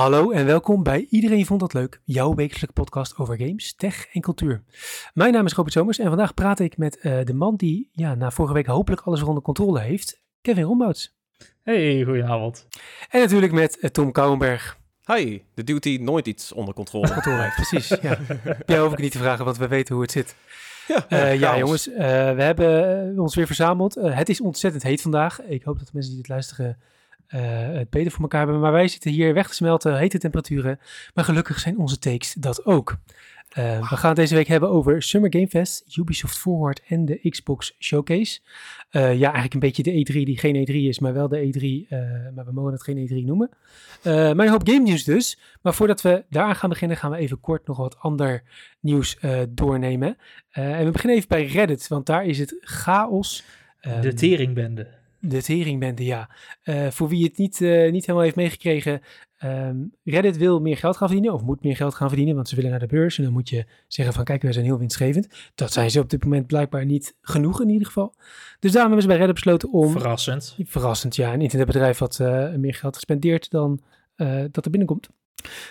Hallo en welkom bij Iedereen Vond Dat Leuk, jouw wekelijkse podcast over games, tech en cultuur. Mijn naam is Robert Somers en vandaag praat ik met uh, de man die ja, na vorige week hopelijk alles onder controle heeft, Kevin Rombouts. Hey, goedenavond. En natuurlijk met uh, Tom Kouwenberg. Hi, de duty nooit iets onder controle. controle heeft, precies. Ja. Jij hoef ik niet te vragen, want we weten hoe het zit. Ja, uh, ja jongens, we hebben ons weer verzameld. het is ontzettend heet vandaag. Ik hoop dat de mensen die dit luisteren uh, het beter voor elkaar hebben. Maar wij zitten hier weg te smelten, hete temperaturen. Maar gelukkig zijn onze takes dat ook. Uh, we gaan het deze week hebben over Summer Game Fest, Ubisoft Forward en de Xbox Showcase. Uh, ja, eigenlijk een beetje de E3 die geen E3 is, maar wel de E3, maar we mogen het geen E3 noemen. maar een hoop game nieuws dus. Maar voordat we daaraan gaan beginnen, gaan we even kort nog wat ander nieuws doornemen. en we beginnen even bij Reddit, want daar is het chaos. de teringbende. De teringbende, ja. Uh, voor wie het niet, uh, niet helemaal heeft meegekregen, um, Reddit wil meer geld gaan verdienen, of moet meer geld gaan verdienen, want ze willen naar de beurs. En dan moet je zeggen van, kijk, wij zijn heel winstgevend. Dat zijn ze op dit moment blijkbaar niet genoeg in ieder geval. Dus daarom hebben ze bij Reddit besloten om... Verrassend. Verrassend, ja. Een internetbedrijf wat uh, meer geld gespendeerd dan dat er binnenkomt.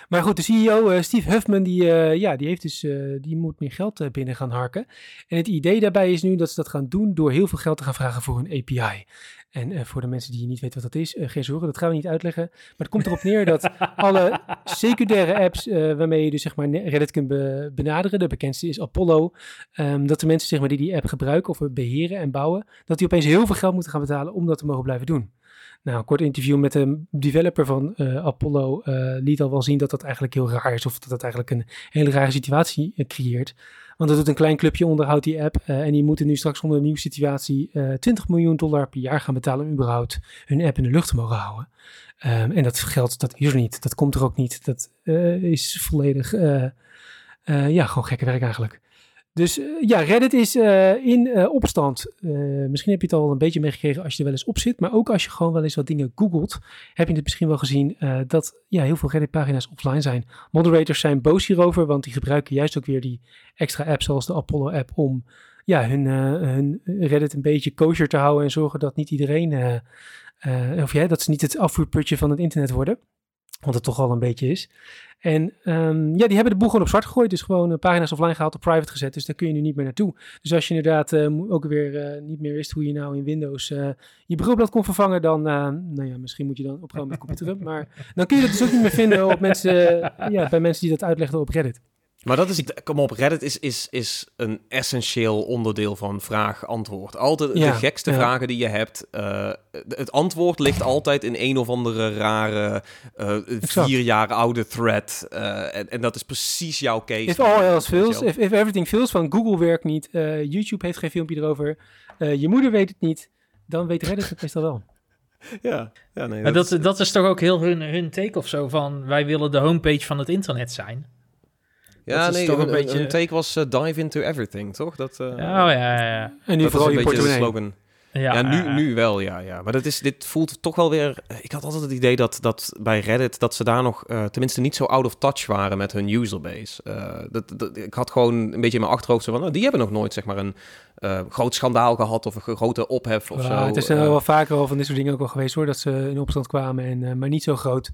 Maar goed, de CEO uh, Steve Huffman, die, uh, ja, die, heeft dus, uh, die moet meer geld binnen gaan harken. En het idee daarbij is nu dat ze dat gaan doen door heel veel geld te gaan vragen voor een API. En uh, voor de mensen die niet weten wat dat is, uh, geen zorgen, dat gaan we niet uitleggen. Maar het komt erop neer dat alle secundaire apps uh, waarmee je dus zeg maar Reddit kunt be benaderen, de bekendste is Apollo, um, dat de mensen zeg maar, die die app gebruiken of beheren en bouwen, dat die opeens heel veel geld moeten gaan betalen om dat te mogen blijven doen. Nou, een kort interview met de developer van Apollo liet al wel zien dat dat eigenlijk heel raar is of dat dat eigenlijk een hele rare situatie creëert. Want dat doet een klein clubje, onderhoudt die app. En die moeten nu straks onder een nieuwe situatie uh, eh, 20 miljoen dollar per jaar gaan betalen om überhaupt hun app in de lucht te mogen houden. Um, en dat geld, dat is er niet. Dat komt er ook niet. Dat is volledig, ja, gewoon gekke werk eigenlijk. Dus uh, ja, Reddit is uh, in uh, opstand. misschien heb je het al een beetje meegekregen als je er wel eens op zit. Maar ook als je gewoon wel eens wat dingen googelt, heb je het misschien wel gezien dat ja, heel veel Reddit-pagina's offline zijn. Moderators zijn boos hierover, want die gebruiken juist ook weer die extra apps zoals de Apollo-app om ja, hun, hun Reddit een beetje kosher te houden en zorgen dat niet iedereen, of ja, dat ze niet het afvoerputje van het internet worden. Want het toch al een beetje is. En um, ja, die hebben de boel gewoon op zwart gegooid. Dus gewoon uh, pagina's offline gehaald, op private gezet. Dus daar kun je nu niet meer naartoe. Dus als je inderdaad uh, ook weer uh, niet meer wist hoe je nou in Windows je brilblad kon vervangen, dan, nou ja, misschien moet je dan op gewoon met computeren. Maar dan kun je dat dus ook niet meer vinden op mensen, ja, bij mensen die dat uitlegden op Reddit. Maar dat is, kom op, Reddit is, is, is een essentieel onderdeel van vraag-antwoord. Altijd de gekste vragen die je hebt. Uh, het antwoord ligt altijd in een of andere rare uh, vier jaar oude thread. Uh, en, en, dat is precies jouw case. If all else fails, if, if everything fails, van Google werkt niet, YouTube heeft geen filmpje erover, je moeder weet het niet, dan weet Reddit het meestal wel. Ja, ja nee, maar dat, dat, is... dat is toch ook heel hun, hun take of zo van wij willen de homepage van het internet zijn. Ja, nee, toch een, een beetje... Een take was uh, dive into everything, toch? Dat, uh, oh, ja, ja, ja. En nu vooral je portemonnee. slogan. Ja, ja, nu, nu wel, ja, ja. Maar dat is, dit voelt toch wel weer... Ik had altijd het idee dat, dat bij Reddit... dat ze daar nog uh, tenminste niet zo out of touch waren met hun userbase. Uh, dat, dat, ik had gewoon een beetje in mijn achterhoofd zo van... Nou, die hebben nog nooit zeg maar een uh, groot schandaal gehad... of een grote ophef of ja, zo. Het is er wel vaker al van dit soort dingen ook wel geweest hoor... dat ze in opstand kwamen, en, maar niet zo groot...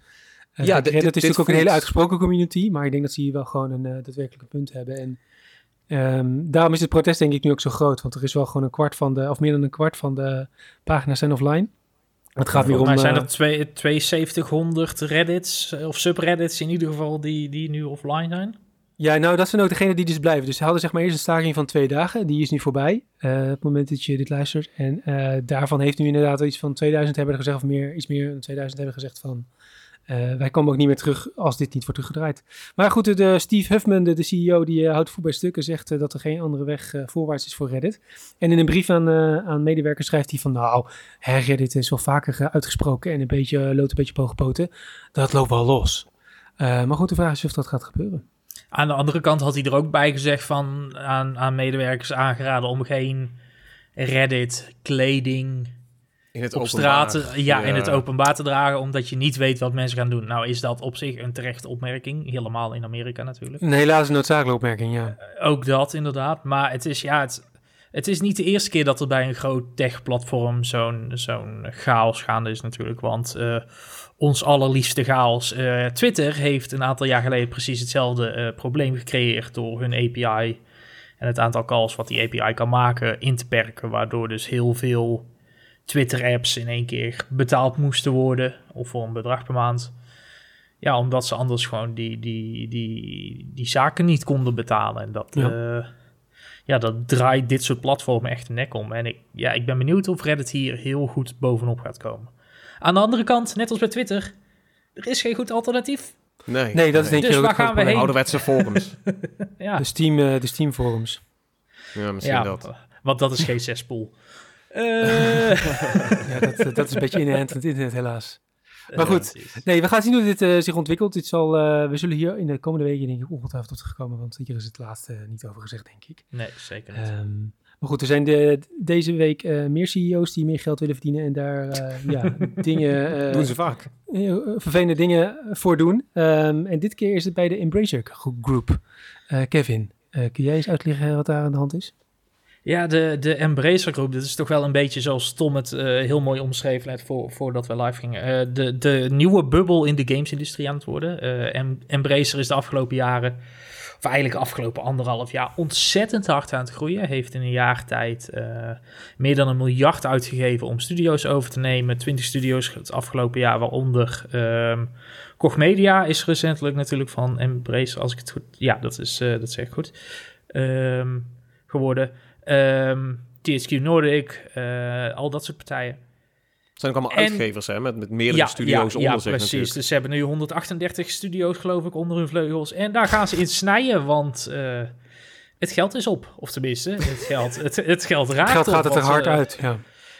Uh, ja, dit, is natuurlijk ook een hele uitgesproken community, maar ik denk dat ze hier wel gewoon een uh, daadwerkelijke punt hebben. En um, daarom is het protest denk ik nu ook zo groot, want er is wel gewoon een kwart van de, of meer dan een kwart van de pagina's zijn offline. Het gaat weer om... Maar zijn er twee, 7200 reddits of subreddits in ieder geval die, die nu offline zijn? Ja, nou dat zijn ook degenen die dus blijven. Dus ze hadden zeg maar eerst een staking van twee dagen. Die is nu voorbij, uh, op het moment dat je dit luistert. En uh, daarvan heeft nu inderdaad iets van 2000 hebben er gezegd, of meer, iets meer dan 2000 hebben gezegd van... Uh, wij komen ook niet meer terug als dit niet wordt teruggedraaid. Maar goed, de, Steve Huffman, de, CEO, die uh, houdt voet bij stukken, zegt uh, dat er geen andere weg voorwaarts is voor Reddit. En in een brief aan, aan medewerkers schrijft hij van, nou, hè, Reddit is wel vaker uitgesproken en een beetje loopt een beetje poten. Dat loopt wel los. maar goed, de vraag is of dat gaat gebeuren. Aan de andere kant had hij er ook bij gezegd van, aan, aan medewerkers aangeraden om geen Reddit, kleding, in het op straat, ja, in het openbaar te dragen, omdat je niet weet wat mensen gaan doen. Nou, is dat op zich een terechte opmerking, helemaal in Amerika natuurlijk. Een helaas noodzakelijke opmerking, ja. Uh, ook dat inderdaad, maar het is ja, het, het is niet de eerste keer dat er bij een groot tech-platform zo'n zo'n chaos gaande is natuurlijk. Want uh, ons allerliefste chaos, uh, Twitter, heeft een aantal jaar geleden precies hetzelfde uh, probleem gecreëerd door hun API en het aantal calls wat die API kan maken in te perken. Waardoor dus heel veel Twitter-apps in één keer betaald moesten worden, of voor een bedrag per maand. Ja, omdat ze anders gewoon die, die, die, die zaken niet konden betalen. En dat, ja. ja, dat draait dit soort platformen echt de nek om. En ik, ja, ik ben benieuwd of Reddit hier heel goed bovenop gaat komen. Aan de andere kant, net als bij Twitter, er is geen goed alternatief. Nee, nee dat is denk ik dus ook waar gaan we heen? Ouderwetse forums. ja. De Steam, uh, de Steam forums. Ja, misschien ja, dat. Want dat is geen cesspool. Uh... ja, dat, dat is een beetje inherent in het internet helaas. Maar goed, nee, we gaan zien hoe dit uh, zich ontwikkelt. Dit zal, uh, we zullen hier in de komende weken denk ik ongetwijfeld tot terugkomen, want hier is het laatste niet over gezegd, denk ik. Nee, zeker niet. Um, maar goed, er zijn de, deze week uh, meer CEO's die meer geld willen verdienen en daar ja, dingen... doen ze vaak. vervelende dingen voor doen. Um, en dit keer is het bij de Embracer Group. Kevin, kun jij eens uitleggen wat daar aan de hand is? Ja, de, de Embracer Groep, dat is toch wel een beetje zoals Tom het uh, heel mooi omschreven net voor, voordat we live gingen. Uh, de, de nieuwe bubbel in de gamesindustrie aan het worden. Uh, Embracer is de afgelopen jaren, of eigenlijk afgelopen anderhalf jaar, ontzettend hard aan het groeien. Heeft in een jaar tijd meer dan een miljard uitgegeven om studio's over te nemen. 20 studio's het afgelopen jaar, waaronder um, Koch Media is recentelijk natuurlijk van Embracer, als ik het goed... Ja, dat, is, dat zeg ik goed. Um, geworden. Um, THQ Nordic, uh, al dat soort partijen. Het zijn ook allemaal en, uitgevers, hè? Met, met meerdere ja, studio's ja, onder ja, zich precies. natuurlijk. Dus ze hebben nu 138 studio's, geloof ik, onder hun vleugels. En daar gaan ze in snijden, want uh, het geld is op. Of tenminste, het geld, het, het geld raakt Het geld gaat op, het er hard uh, uit, ja.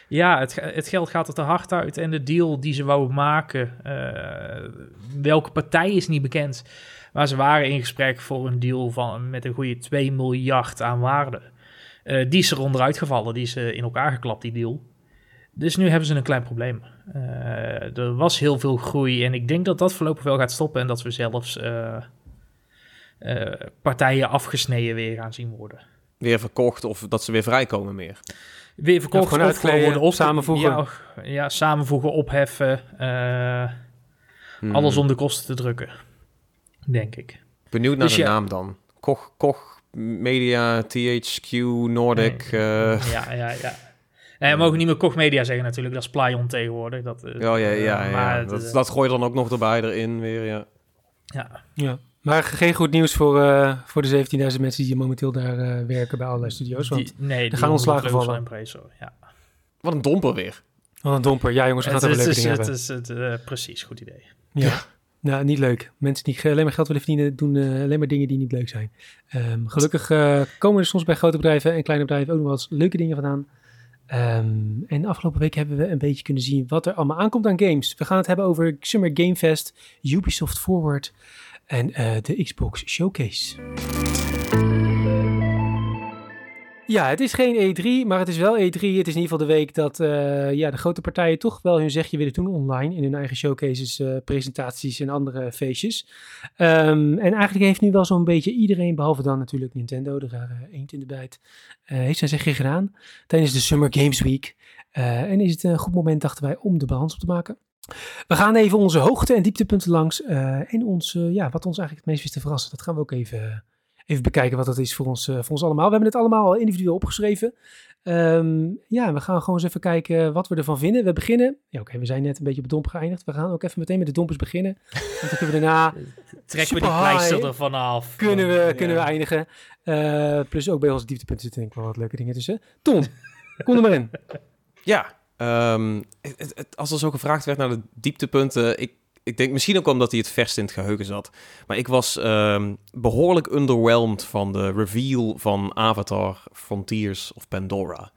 Ja, het, het, geld gaat er te hard uit. En de deal die ze wouden maken, uh, welke partij is niet bekend. Maar ze waren in gesprek voor een deal van, met een goede 2 miljard aan waarde. Uh, die is er onderuit gevallen, die is uh, in elkaar geklapt, die deal. Dus nu hebben ze een klein probleem. Uh, er was heel veel groei en ik denk dat dat voorlopig wel gaat stoppen en dat we zelfs partijen afgesneden weer gaan zien worden. Weer verkocht of dat ze weer vrijkomen meer? Weer verkocht ja, of gewoon worden op samenvoegen. Ja, ja, samenvoegen, opheffen. Hmm. Alles om de kosten te drukken, denk ik. Benieuwd naar Dus de ja. naam dan. Koch, Koch Media, THQ, Nordic. Nee. eh, Ja, ja, ja. En we mogen niet meer Koch Media zeggen natuurlijk, dat is Playon tegenwoordig. Dat, eh, ja, ja, ja. ja. maar het, dat, eh, dat gooi je dan ook nog erbij erin weer, ja. ja. Ja. Maar geen goed nieuws voor, uh, voor de 17.000 mensen die momenteel daar uh, werken bij allerlei studio's. Want Die, nee, die gaan ontslagen vallen. Embracer, ja. Wat een domper weer. wat een domper. Ja jongens, we gaan Het, het is, het, is, het, het, uh, precies, goed idee. Ja. Nou, niet leuk. Mensen die alleen maar geld willen verdienen, doen uh, alleen maar dingen die niet leuk zijn. Um, gelukkig uh, komen er soms bij grote bedrijven en kleine bedrijven ook nog wel eens leuke dingen vandaan. Um, en de afgelopen week hebben we een beetje kunnen zien wat er allemaal aankomt aan games. We gaan het hebben over Summer Game Fest, Ubisoft Forward en uh, de Xbox Showcase. Ja, het is geen E3, maar het is wel E3. Het is in ieder geval de week dat uh, ja, de grote partijen toch wel hun zegje willen doen online. In hun eigen showcases, uh, presentaties en andere feestjes. Um, en eigenlijk heeft nu wel zo'n beetje iedereen, behalve dan natuurlijk Nintendo, er waren eend in de bijt, uh, heeft zijn zegje gedaan tijdens de Summer Games Week. en is het een goed moment, dachten wij, om de balans op te maken. We gaan even onze hoogte- en dieptepunten langs en ons, ja, wat ons eigenlijk het meest wist te verrassen. Dat gaan we ook even even bekijken wat dat is voor ons, uh, voor ons allemaal. We hebben het allemaal individueel opgeschreven. Um, ja, we gaan gewoon eens even kijken wat we ervan vinden. We beginnen. Ja, oké, okay, we zijn net een beetje op domper geëindigd. We gaan ook even meteen met de dompers beginnen. Want dan kunnen we daarna. Trekken we die pleister ervan af. Kunnen we, ja. kunnen we eindigen. Uh, plus ook bij onze dieptepunten zitten denk ik wel wat leuke dingen tussen. Tom, kom er maar in. Ja, um, het, het, als er zo gevraagd werd naar de dieptepunten. Ik ik denk misschien ook omdat hij het verst in het geheugen zat. Maar ik was um, behoorlijk underwhelmed van de reveal van Avatar Frontiers of Pandora.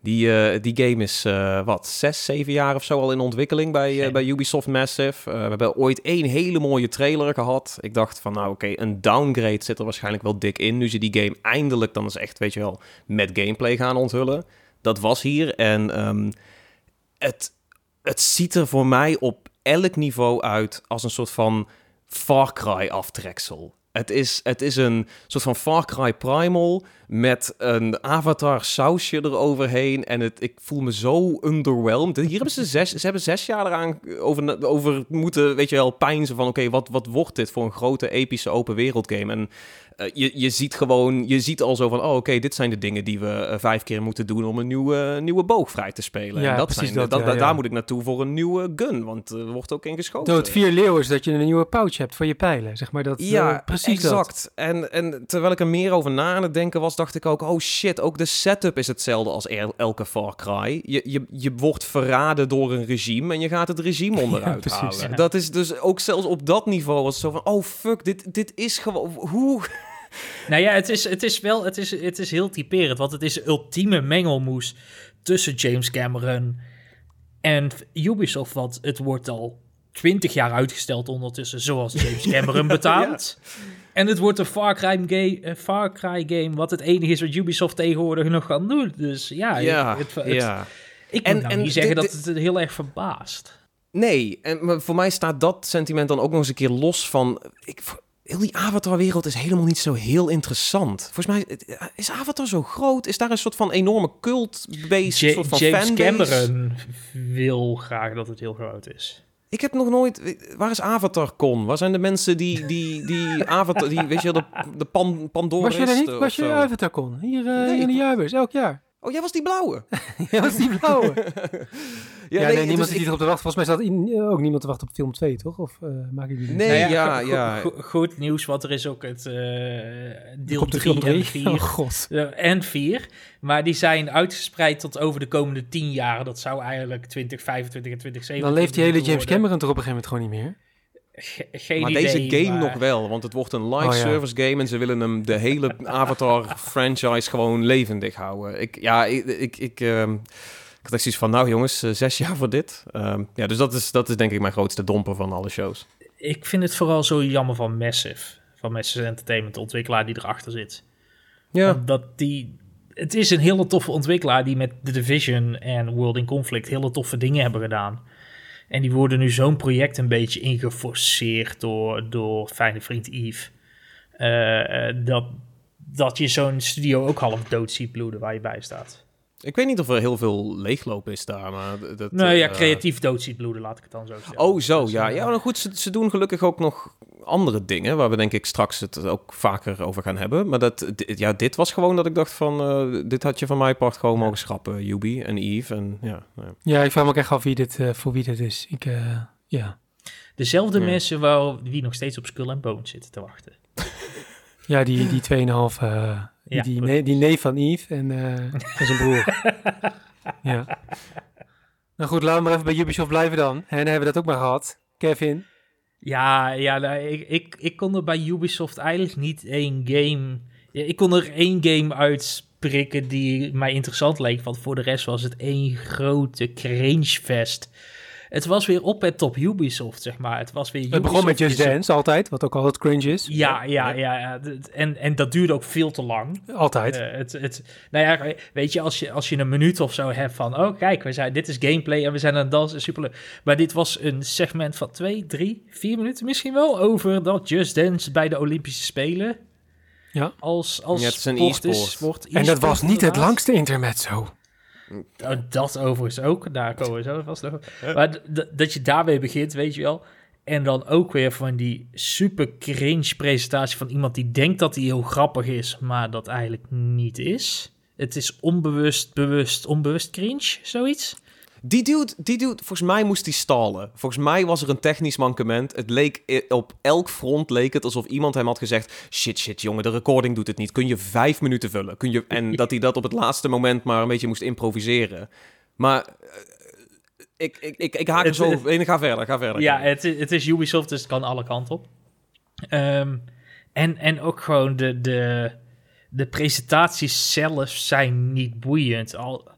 Die, uh, die game is, uh, wat, zes, zeven jaar of zo al in ontwikkeling bij, uh, bij Ubisoft Massive. we hebben ooit één hele mooie trailer gehad. Ik dacht van, nou oké, okay, een downgrade zit er waarschijnlijk wel dik in. Nu ze die game eindelijk dan eens echt, weet je wel, met gameplay gaan onthullen. Dat was hier. En um, het, het ziet er voor mij op elk niveau uit als een soort van Far Cry aftreksel. Het is, het is een soort van Far Cry Primal met een Avatar sausje eroverheen. En het, ik voel me zo underwhelmed. Hier hebben ze zes, ze hebben zes jaar eraan over, over moeten, weet je wel, pijnzen van... oké, wat, wat wordt dit voor een grote epische open wereld game? En uh, je, je ziet gewoon, je ziet al zo van... oh, oké, dit zijn de dingen die we uh, vijf keer moeten doen... om een nieuwe, nieuwe boog vrij te spelen. Ja, en dat precies zijn, dat, dat, ja, dat- ja. Daar moet ik naartoe voor een nieuwe gun. Want er wordt ook in geschoten. Dood vier leeuwen is dat je een nieuwe pouch hebt voor je pijlen. Zeg maar dat. eh, Ja, precies dat. exact. En, en terwijl ik er meer over na aan het denken was, dacht ik ook... oh shit, ook de setup is hetzelfde als el- elke Far Cry. Je, je, je wordt verraden door een regime en je gaat het regime onderuit precies. halen. Ja. Dat is dus ook zelfs op dat niveau was het zo van... oh fuck, dit, dit is gewoon... Hoe... Nou ja, het is, het is wel, het is, het is heel typerend, want het is ultieme mengelmoes tussen James Cameron en Ubisoft, want het wordt al twintig jaar uitgesteld ondertussen, zoals James Cameron betaamt. En het wordt een Far Cry, game, een Far Cry game, wat het enige is wat Ubisoft tegenwoordig nog kan doen. Dus ja, ja, het, het- ja. ik En- moet nou en niet zeggen dat het heel erg verbaast. Nee, en maar voor mij staat dat sentiment dan ook nog eens een keer los van... Ik, heel die Avatar-wereld is helemaal niet zo heel interessant. Volgens mij het- is Avatar zo groot. Is daar een soort van enorme cult-based soort van James fanbase? Cameron wil graag dat het heel groot is. Ik heb nog nooit... Waar is AvatarCon? Waar zijn de mensen die, die, die Avatar... Die, weet je, wel, de, de pan, Was je er niet? Was je zo? Avatar kon? Hier, eh, Nee, in de jaarbeurs, elk jaar. Oh, jij was die blauwe. Ja, was die blauwe. ja, nee, dus niemand zit ik- hier op te wachten. Volgens mij staat in, eh, ook niemand te wachten op film 2, toch? Of eh maak ik die niet? Nee, Nou ja, go- ja. go- goed nieuws, want er is ook het eh, deel Komt de 3 film en 3? Oh 4. god. Eh, en 4. Maar die zijn uitgespreid tot over de komende 10 jaar. Dat zou eigenlijk 2025 en 2027 Dan leeft die hele James worden. Cameron toch op een gegeven moment gewoon niet meer? Ge- geen Maar idee, deze game maar- nog wel, want het wordt een live Oh, ja. service game en ze willen hem de hele Avatar franchise gewoon levendig houden. Ik, ja, ik, ik, ik, ehm, ik had echt zoiets van, nou jongens, eh, zes jaar voor dit. Ehm, ja, dus dat is, dat is denk ik mijn grootste domper van alle shows. Ik vind het vooral zo jammer van Massive. Van Massive Entertainment, de ontwikkelaar die erachter zit. Ja, Dat die... Het is een hele toffe ontwikkelaar die met The Division en World in Conflict hele toffe dingen hebben gedaan. En die worden nu zo'n project een beetje ingeforceerd door, door fijne vriend Yves. Eh, eh, dat, dat je zo'n studio ook half dood ziet bloeden waar je bij staat. Ik weet niet of er heel veel leegloop is daar, maar dat... nou ja, eh, creatief dood ziet bloeden, laat ik het dan zo zeggen. Oh, zo, Dus, ja. eh, Ja, nou goed, ze, ze doen gelukkig ook nog andere dingen, waar we denk ik straks het ook vaker over gaan hebben. Maar dat, ja, dit was gewoon dat ik dacht van, eh, dit had je van mij part gewoon mogen schrappen, Yubi en Eve. En ja, ja. Ja, ik vraag me ook echt af wie dit, voor wie dit is. Ik, eh, ja. Dezelfde Ja. mensen waar, die nog steeds op Skull and Bones zitten te wachten. ja, die, die 2,5, eh die, Ja, die, die neef van Yves en, eh, en zijn broer. ja. Nou goed, laten we maar even bij Ubisoft blijven dan. En dan hebben we dat ook maar gehad. Kevin. Ja, ja nou, ik, ik, ik kon er bij Ubisoft eigenlijk niet één game... Ja, ik kon er één game uitsprikken die mij interessant leek. Want voor de rest was het één grote cringefest. Het was weer op het top Ubisoft, zeg maar. Het was weer Het begon met Ubisoft Just Dance, altijd. Wat ook altijd cringe is. Ja, ja, ja. ja. En, en dat duurde ook veel te lang. Altijd. Eh, het, het, nou ja, weet je, als je, als je een minuut of zo hebt van... Oh, kijk, we zijn, dit is gameplay en we zijn aan het dansen, superleuk. Maar dit was een segment van twee, drie, vier minuten misschien wel... over dat Just Dance bij de Olympische Spelen... Ja. Als, als Ja, het is een sport e-sport. sport, en dat was niet het langste intermezzo. Oh, dat overigens ook, daar komen we zo vast nog. op. Maar dat je daarmee begint, weet je wel. En dan ook weer van die super cringe presentatie van iemand die denkt dat hij heel grappig is, maar dat eigenlijk niet is. Het is onbewust, bewust, onbewust cringe, zoiets. Die dude, die dude, volgens mij moest hij stallen. Volgens mij was er een technisch mankement. Het leek i- op elk front leek het alsof iemand hem had gezegd: shit, shit, jongen, de recording doet het niet. Kun je vijf minuten vullen? Kun je en dat hij dat op het laatste moment maar een beetje moest improviseren. Maar eh, ik, ik, ik, ik haak er Het- zo. Nee, ga verder, ga verder. Ja, het, het is Ubisoft, dus het kan alle kanten op. Ehm, en, en ook gewoon de, de, de presentaties zelf zijn niet boeiend. Al,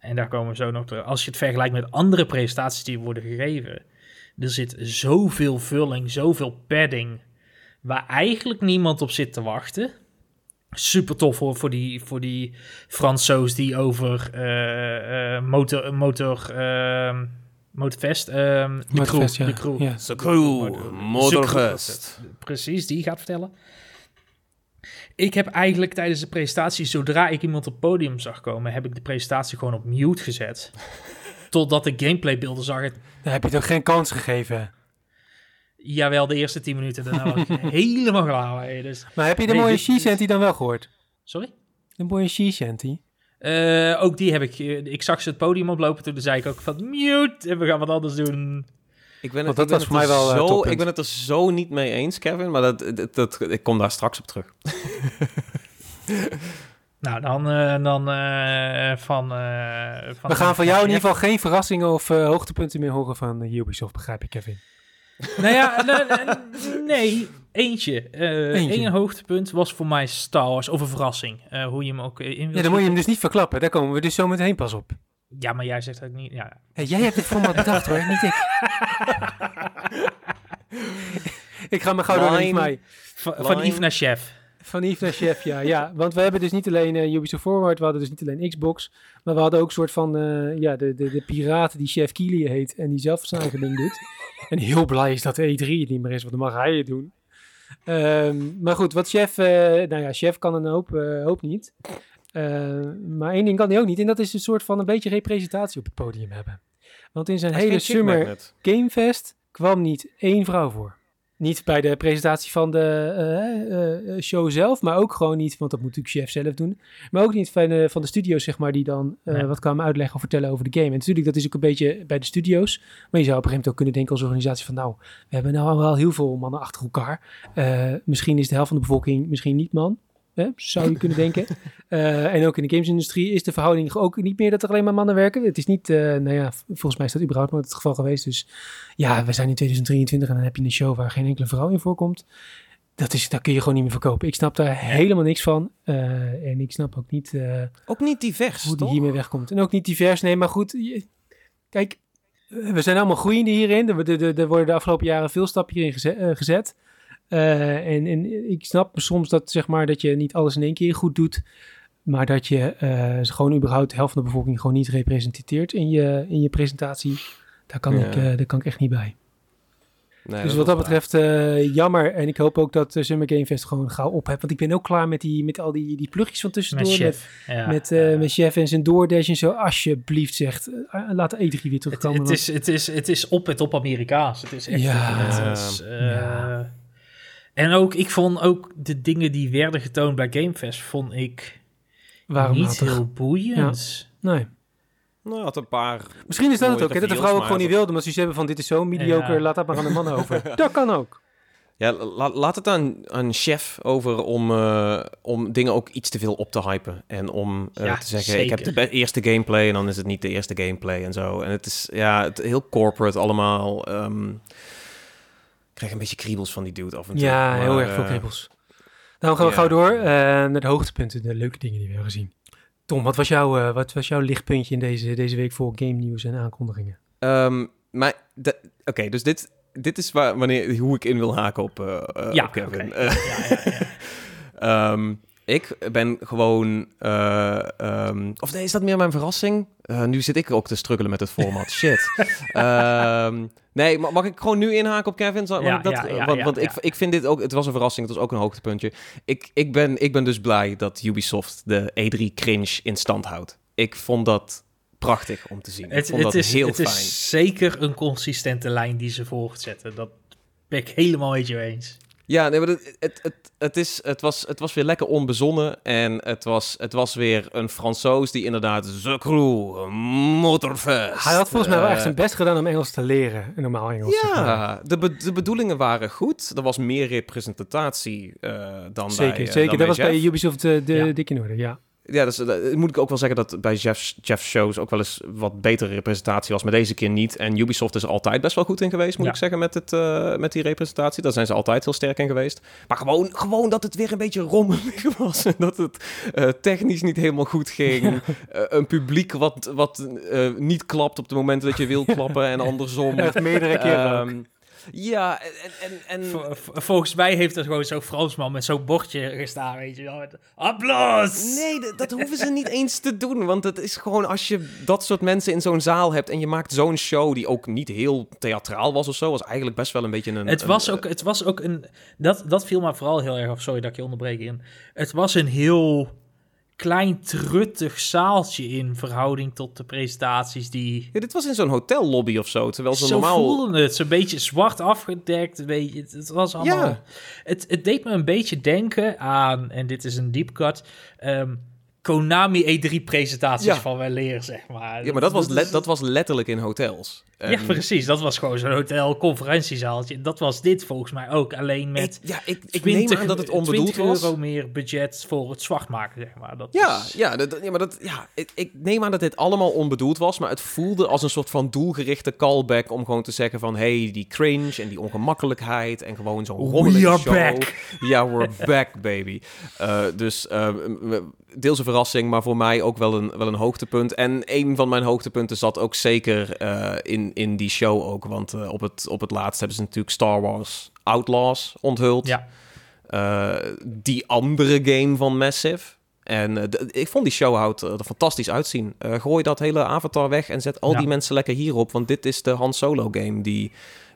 en daar komen we zo nog terug. Als je het vergelijkt met andere presentaties die worden gegeven, er zit zoveel vulling, zoveel padding, waar eigenlijk niemand op zit te wachten. Super tof hoor, voor die, voor die Fransoos die over eh, eh, motor, motor, ehm, Motorfest. ehm de crew, ja. de crew. Ja. The Crew, Motorfest. Precies, die gaat vertellen. Ik heb eigenlijk tijdens de presentatie, zodra ik iemand op het podium zag komen, heb ik de presentatie gewoon op mute gezet. Totdat ik gameplaybeelden zag. Het, Daar heb je toch geen kans gegeven. jawel, de eerste 10 minuten, daarna was ik helemaal klaar mee. Dus, Maar heb je de Nee, mooie She-Shanty dan wel gehoord? sorry? De mooie She-Shanty? Eh, ook die heb ik. eh, Ik zag ze het podium oplopen. Toen zei ik ook van mute. En we gaan wat anders doen. Ik ben, het, dat ik was ben voor mij er wel, eh, zo, toppunt. Ik ben het er zo niet mee eens, Kevin. Maar dat, dat, dat- ik kom daar straks op terug. Nou, dan, eh, dan eh, van, eh, van. We gaan van jou in ieder geval geen verrassingen of hoogtepunten meer horen van Ubisoft, begrijp ik, Kevin. Nou ja, nee, nee, eentje. Eh Eentje. Eén hoogtepunt was voor mij Star Wars, of een verrassing. eh, hoe je hem ook in wil Ja, dan moet je hem dus niet verklappen. Daar komen we dus zo meteen pas op. Ja, maar jij zegt ook niet. Ja. Hey, jij hebt dit format bedacht hoor, niet ik. ik ga maar gauw door naar mij. Van, van. Yves naar chef. Van Yves naar Chef, ja. ja. Want we hebben dus niet alleen eh, Ubisoft Forward, we hadden dus niet alleen Xbox, maar we hadden ook een soort van, eh, ja, de, de, de piraat die Chef Keely heet en die zelf zijn eigen ding doet. En heel blij is dat de E3 het niet meer is, want dan mag hij het doen. Ehm, maar goed, wat Chef, eh, nou ja, Chef kan een hoop, eh, hoop niet. Eh, maar één ding kan hij ook niet, en dat is een soort van een beetje representatie op het podium hebben. Want in zijn hele Summer. Gamefest kwam niet één vrouw voor. Niet bij de presentatie van de eh, eh, show zelf, maar ook gewoon niet, want dat moet natuurlijk chef zelf doen. Maar ook niet van de, van de studio's, zeg maar, die dan Nee. wat kwamen uitleggen of vertellen over de game. En natuurlijk, dat is ook een beetje bij de studio's. Maar je zou op een gegeven moment ook kunnen denken als organisatie van, nou, we hebben nou wel heel veel mannen achter elkaar. Misschien is de helft van de bevolking misschien niet man. Hè? Zou je kunnen denken. Eh, en ook in de gamesindustrie is de verhouding ook niet meer dat er alleen maar mannen werken. Het is niet, eh, nou ja, volgens mij is dat überhaupt nooit het geval geweest. Dus ja, we zijn in 2023 en dan heb je een show waar geen enkele vrouw in voorkomt. Dat, is, dat kun je gewoon niet meer verkopen. Ik snap daar helemaal niks van. Eh, en ik snap ook niet Ook niet divers, hoe die toch? hiermee wegkomt. En ook niet divers, nee, maar goed. je- kijk, we zijn allemaal groeiende hierin. Er, er, er- er worden de afgelopen jaren veel stappen hierin eh, gezet. Eh, en, en ik snap soms dat, zeg maar, dat je niet alles in één keer goed doet. Maar dat je eh, gewoon überhaupt de helft van de bevolking gewoon niet representeert in je, in je presentatie. Daar kan, Ja. ik, eh, daar kan ik echt niet bij. Nee, dus wat dat betreft, eh, jammer. En ik hoop ook dat uh, Summer Game Fest gewoon gauw op hebt. Want ik ben ook klaar met, die, met al die, die plugjes van tussendoor. Met Met, chef. Ja, met, eh, ja. met Chef en zijn DoorDash en zo. Alsjeblieft zegt, laat de E3 weer Het, terugkomen. het, is, het, is, het is op het op Amerikaans. Het is echt. Ja. het is, eh, Ja. En ook, ik vond ook de dingen die werden getoond bij Gamefest, vond ik Waarom niet matig? heel boeiend. Nee. Nou, had een paar... Misschien is dat het ook, hè, dat de vrouwen ook gewoon niet wilden. Maar ze hebben van, dit is zo mediocre, Ja. laat dat maar aan de mannen over. dat kan ook. Ja, la- laat het aan, aan chef over om, eh, om dingen ook iets te veel op te hypen. En om eh, Ja, te zeggen, ik heb de eerste gameplay en dan is het niet de eerste gameplay en zo. En het is ja, het, heel corporate allemaal. ehm, ik krijg een beetje kriebels van die dude af en toe. Ja, heel erg veel eh, kriebels. Dan gaan we gauw door eh, naar de hoogtepunten, de leuke dingen die we hebben gezien. Tom, wat was, jouw, eh, wat was jouw lichtpuntje in deze, deze week voor game nieuws en aankondigingen? Ehm, maar, de- oké, dus dit, dit is waar, wanneer, hoe ik in wil haken op, eh, eh, Ja, op Kevin. oké. Eh, Ja, ja, ja. Ehm, ik ben gewoon... eh, ehm, of nee, is dat meer mijn verrassing? Eh, nu zit ik ook te struggelen met het format. Shit. Ehm, nee, ma- mag ik gewoon nu inhaken op Kevin? Zal- Ja, dat, ja, ja, want. Ik, ik vind dit ook... Het was een verrassing. Het was ook een hoogtepuntje. Ik, ik, ben, ik ben dus blij dat Ubisoft de E3 cringe in stand houdt. Ik vond dat prachtig om te zien. ik vond het, dat is, heel het fijn. is zeker een consistente lijn die ze voortzetten. Dat ben ik helemaal met je eens. Ja, nee, maar het, het, het, het, is, het, was, het was weer lekker onbezonnen. En het was, het was weer een Fransoos die inderdaad... Crew, Motorfest. Hij had volgens mij wel echt eh, zijn best gedaan om Engels te leren, een normaal Engels. Ja, de, be- de bedoelingen waren goed. Er was meer representatie eh, dan zeker. bij... eh, zeker. dan Dat was Jeff. bij Ubisoft eh, de Ja. dik in orde, ja. Ja, dus, eh, moet ik ook wel zeggen dat bij Jeff's, Jeff's shows ook wel eens wat betere representatie was, maar deze keer niet. En Ubisoft is er altijd best wel goed in geweest, moet Ja. ik zeggen, met, het, eh, met die representatie. Daar zijn ze altijd heel sterk in geweest. Maar gewoon, gewoon dat het weer een beetje rommelig was. En dat het eh, technisch niet helemaal goed ging. Eh, een publiek wat, wat eh, niet klapt op het moment dat je wil klappen en andersom. Echt meerdere keren ook. Ja, en... en, en... volgens mij heeft er gewoon zo'n Fransman met zo'n bordje gestaan, weet je wel. Applaus! Nee, dat hoeven ze niet eens te doen. Want het is gewoon als je dat soort mensen in zo'n zaal hebt... en je maakt zo'n show die ook niet heel theatraal was of zo... was eigenlijk best wel een beetje een... Het, was, ook, het was ook een... Dat, dat viel me vooral heel erg af. Sorry dat ik je onderbreek in. Het was een heel klein truttig zaaltje in verhouding tot de presentaties die... Ja, dit was in zo'n hotellobby of zo, terwijl ze zo normaal... voelde het, zo'n beetje zwart afgedekt, weet je, het, was allemaal... Ja. Het, het deed me een beetje denken aan, en dit is een deep cut, um, Konami E3-presentaties van wel leren, zeg maar. Ja, maar dat, was, dat was letterlijk in hotels. Ja, precies. Dat was gewoon zo'n hotel-conferentiezaaltje. Dat was dit volgens mij ook. Alleen met ik, ja, ik, ik neem aan dat het onbedoeld was. euro meer budget voor het zwart maken, zeg maar. Dat ja, ja, dat, ja, maar dat, ja ik, ik, neem aan dat dit allemaal onbedoeld was. Maar het voelde als een soort van doelgerichte callback... om gewoon te zeggen van... hey, die cringe en die ongemakkelijkheid... en gewoon zo'n rommelige show. Back. Ja, we're back, baby. Uh, dus uh, deels een verrassing... maar voor mij ook wel een, wel een hoogtepunt. En een van mijn hoogtepunten zat ook zeker uh, in in, die show ook. Want uh, op, het, op het laatst hebben ze natuurlijk Star Wars Outlaws onthuld. Ja. Uh, die andere game van Massive. En ik vond die show houdt er fantastisch uitzien. gooi dat hele avatar weg en zet al ja. die mensen lekker hierop. Want dit is de Han Solo game die...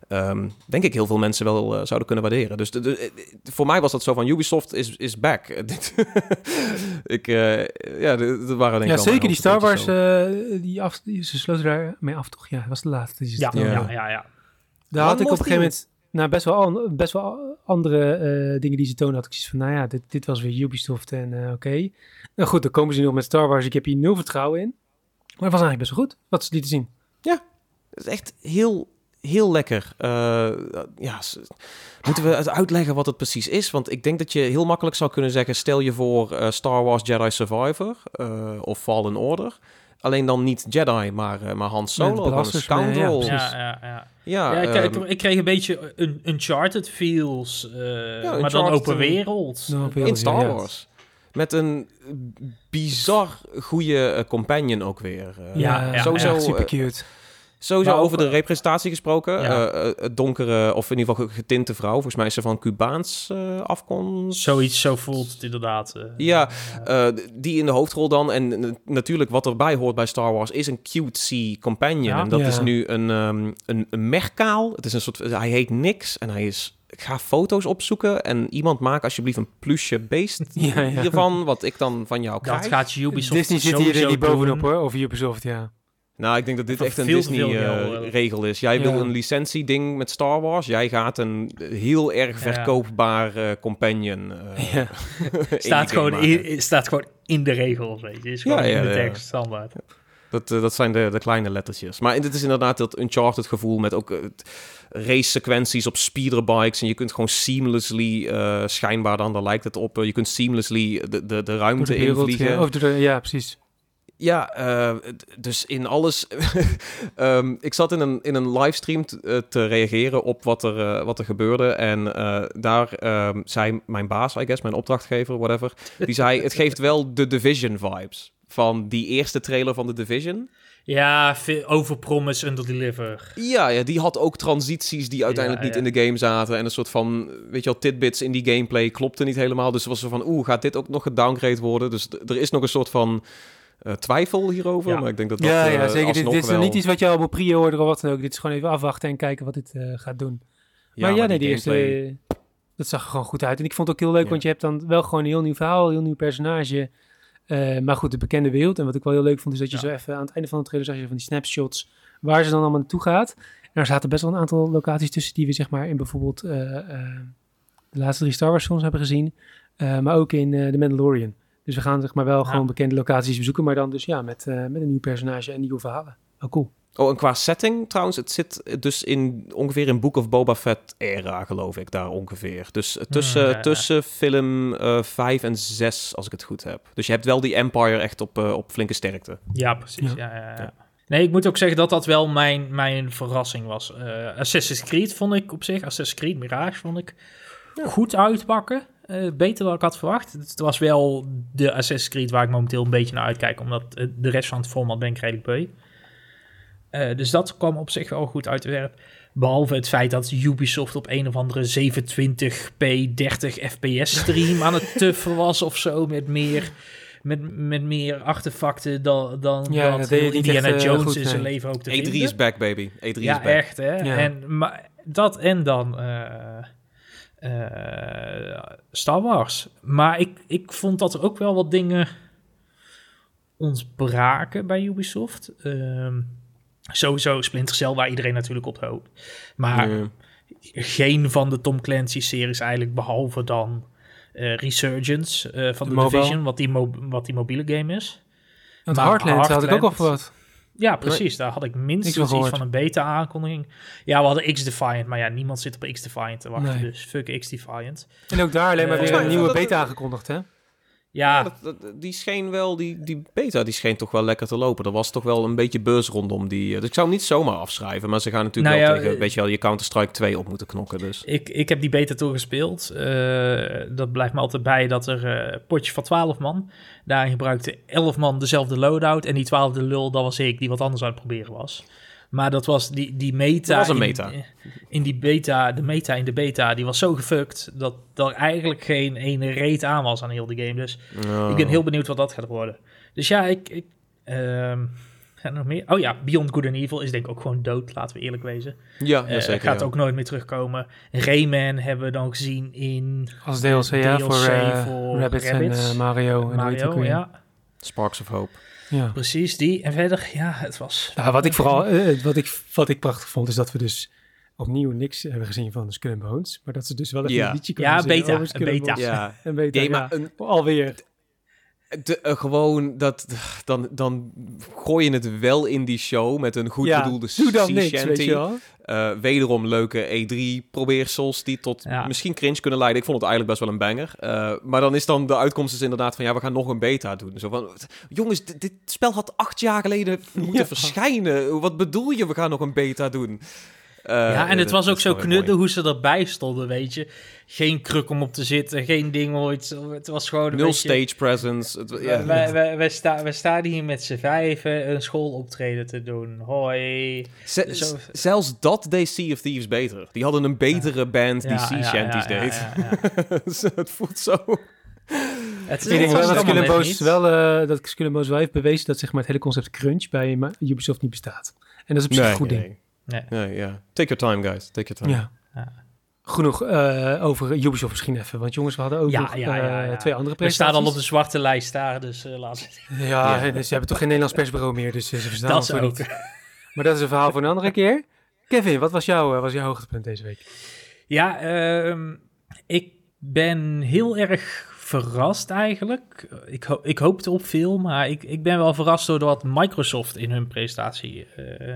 Um, denk ik heel veel mensen wel uh, zouden kunnen waarderen. Dus de, de, voor mij was dat zo van Ubisoft is, is back. ik, uh, ja, dat waren denk ik Ja, zeker die Star Wars, uh, die, af, die, ze sloten daarmee af, toch? Ja, dat was de laatste. Die ja, ja, ja, ja, ja. Daar had ik op een gegeven moment nou, best wel, best wel andere dingen die ze tonen. Had ik zoiets van, nou ja, dit, dit was weer Ubisoft en oké. Okay. Nou goed, dan komen ze nog met Star Wars. Ik heb hier nul vertrouwen in. Maar het was eigenlijk best wel goed, wat ze lieten zien. Ja, het is echt heel heel lekker. Uh, ja, moeten we uitleggen wat het precies is? Want ik denk dat je heel makkelijk zou kunnen zeggen: stel je voor uh, Star Wars Jedi Survivor uh, of Fallen Order. Alleen dan niet Jedi, maar, maar Han Solo, ja, een scoundrel. Ja, ja, ja. ja. ja ik, um, ik, kreeg een beetje een Uncharted feels, ja, maar dan open wereld. in Star Wars. Met een bizar goede companion ook weer. ja, ja, sowieso. super cute. Sowieso over de representatie gesproken. Ja. Uh, donkere, of in ieder geval getinte vrouw. Volgens mij is ze van Cubaans uh, afkomst. Zoiets, zo voelt het inderdaad. Uh, ja, die in de hoofdrol dan. En natuurlijk wat erbij hoort bij Star Wars is een cutesy companion. En dat is nu een, um, een, een merkaal. Het is een soort, hij heet niks en hij is ik ga foto's opzoeken en iemand maak alsjeblieft een plusje beest ja, ja. hiervan, wat ik dan van jou krijg. Dat gaat Ubisoft Disney zit hier niet bovenop hoor, of Ubisoft, ja. Nou, ik denk dat dit echt een Disney-regel uh, is. Jij wil een licentie-ding met Star Wars. Jij gaat een heel erg verkoopbaar uh, companion. Uh, ja. staat, gewoon in, staat gewoon in de regels, weet je. Is gewoon in de tekst, standaard. Dat, dat zijn de, de kleine lettertjes. Maar dit is inderdaad dat Uncharted gevoel met ook race-sequenties op speederbikes. En je kunt gewoon seamlessly, schijnbaar dan, daar lijkt het op, je kunt seamlessly de, de, de ruimte invliegen. Ja, of de, ja, precies. Ja, uh, dus in alles. um, ik zat in een, in een livestream uh, te reageren op wat er, uh, wat er gebeurde. En daar um, zei mijn baas, I guess, mijn opdrachtgever, whatever. Die zei: Het geeft wel de Division vibes. Van die eerste trailer van de Division. Ja, over promise, under deliver. Ja, ja, die had ook transities die uiteindelijk niet in de game zaten. En een soort van, weet je wel, tidbits in die gameplay klopte niet helemaal. Dus was er van, oeh, gaat dit ook nog gedowngrade worden? Dus er is nog een soort van uh, twijfel hierover. Ja. Maar ik denk dat dat Ja, ja uh, zeker. Dit, dit is wel... niet iets wat je al moet pre-orderen of wat dan ook. Dit is gewoon even afwachten en kijken wat dit uh, gaat doen. Ja, maar ja, nee, die eerste... Dat zag er gewoon goed uit. En ik vond het ook heel leuk, ja. want je hebt dan wel gewoon een heel nieuw verhaal, een heel nieuw personage. maar goed, de bekende wereld. En wat ik wel heel leuk vond, is dat je zo even aan het einde van de trailer zag je van die snapshots waar ze dan allemaal naartoe gaat. En er zaten best wel een aantal locaties tussen die we zeg maar in bijvoorbeeld de laatste drie Star Wars films hebben gezien. maar ook in The Mandalorian. Dus we gaan zeg maar wel gewoon bekende locaties bezoeken, maar dan dus ja, met, uh, met een nieuw personage en nieuwe verhalen. Oh, cool. Oh, en qua setting trouwens, het zit dus in ongeveer in Book of Boba Fett era, geloof ik, daar ongeveer. Dus tussen, mm, tussen film 5 uh, en 6, als ik het goed heb. Dus je hebt wel die Empire echt op, uh, op flinke sterkte. Ja, precies. Ja. Ja, ja, Nee, ik moet ook zeggen dat dat wel mijn, mijn verrassing was. Uh, Assassin's Creed vond ik op zich, Assassin's Creed Mirage vond ik goed uitpakken. Uh, beter dan ik had verwacht. Het was wel de Assassin's Creed waar ik momenteel een beetje naar uitkijk, omdat de rest van het format ben ik redelijk beu. Uh, dus dat kwam op zich wel goed uit de werk. Behalve het feit dat Ubisoft op een of andere 720p 30 fps stream aan het tuffen was of zo. Met meer, met, met meer artefacten dan, dan Ja, dat Indiana echt, eh, Jones goed, in zijn nee. leven ook te E3 vinden. is back, baby. E3 is ja, back. echt hè. Ja. En, maar, dat en dan eh, eh, Star Wars. Maar ik, ik vond dat er ook wel wat dingen ontbraken bij Ubisoft. Ehm, sowieso Splinter Cell, waar iedereen natuurlijk op hoopt. Maar geen van de Tom Clancy-series eigenlijk, behalve dan eh, Resurgence eh, van De. Division, wat die, wat die mobiele game is. Want Maar Heartland had ik ook al wat. Ja, precies. Daar had ik minstens iets gehoord. van een beta-aankondiging. Ja, we hadden X-Defiant, maar ja, niemand zit op X-Defiant te wachten. Nee. Dus fuck X-Defiant. En ook daar alleen maar Eh, weer een nieuwe beta aangekondigd, hè? Ja, Ja, dat, dat- die scheen wel, die, die beta, die scheen toch wel lekker te lopen. Er was toch wel een beetje buzz rondom die. eh, Dus ik zou hem niet zomaar afschrijven, maar ze gaan natuurlijk Nou wel ja, tegen, eh, weet je wel, je Counter-Strike 2 op moeten knokken. Dus. ik, ik heb die beta toegespeeld. Eh dat blijft me altijd bij dat er een potje van 12 man. Daarin gebruikte 11 man dezelfde loadout. En die twaalfde lul, dat was ik, die wat anders aan het proberen was. Maar dat was die, die meta. Dat was een in- meta. In, die beta, de meta in de beta, die was zo gefukt dat er eigenlijk geen ene reet aan was aan heel die game. Dus Oh. Ik ben heel benieuwd wat dat gaat worden. Dus ja, ik... ik ehm, er nog meer? Oh ja, Beyond Good and Evil is denk ik ook gewoon dood, laten we eerlijk wezen. Ja, Eh ja zeker. gaat ja. ook nooit meer terugkomen. Rayman hebben we dan gezien in Als DLC, ja, voor, eh, voor Rabbids en eh, Mario. En Mario. Ja, Sparks of Hope. Ja. precies die. En verder, ja, het was... Nou, wat ik vooral, eh, wat, ik, wat ik prachtig vond, is dat we dus opnieuw niks hebben gezien van Skull and Bones. Maar dat ze dus wel even Ja. een liedje kunnen Ja, zingen beta, over Skull een beta. Ja, Een beta, Nee, ja. een- Alweer. De, eh, gewoon dat, dan, dan gooi je het wel in die show met een goed ja, bedoelde doe dan sea niks, weet je wel. Eh, wederom leuke E3-probeersels die tot Ja. misschien cringe kunnen leiden. Ik vond het eigenlijk best wel een banger. Eh, maar dan is dan de uitkomst is inderdaad van ja, we gaan nog een beta doen. Zo van, jongens, dit, dit spel had acht jaar geleden moeten Ja. verschijnen. Wat bedoel je, we gaan nog een beta doen? Eh, ja, en het was ook is zo mooi. knudden hoe ze erbij stonden, weet je. Geen kruk om op te zitten, geen ding ooit. Het was gewoon een Nul beetje- stage presence. Het, ja. Wij, wij, wij, sta, wij staan hier met z'n vijven een schooloptreden te doen. Hoi. Z- Zo- Zelfs dat deed Sea of Thieves beter. Die hadden een betere band die Sea Shanties ja, deed. ja, ja. Dus het voelt zo... Het, Ik denk wel dat allemaal Skull and net Bones niet. wel, eh, dat wel heeft bewezen dat zeg maar, het hele concept crunch bij Ubisoft niet bestaat. En dat is op zich een goed ding. nee. Nee. Nee, ja. Take your time, guys. Take your time. Ja. Genoeg eh, over Ubisoft misschien even. Want jongens, we hadden ook Ja, nog ja, ja, eh, ja. twee andere We presentaties. staan al op de zwarte lijst daar, dus laten we Ja, dus ze hebben toch geen Nederlands persbureau meer, dus ze verstaan Dat ook niet. Maar dat is een verhaal voor een andere keer. Kevin, wat was jouw, was jouw hoogtepunt deze week? Ja, ehm, ik ben heel erg verrast eigenlijk. Ik, ho ik hoopte op veel, maar ik, ik ben wel verrast door wat Microsoft in hun presentatie eh,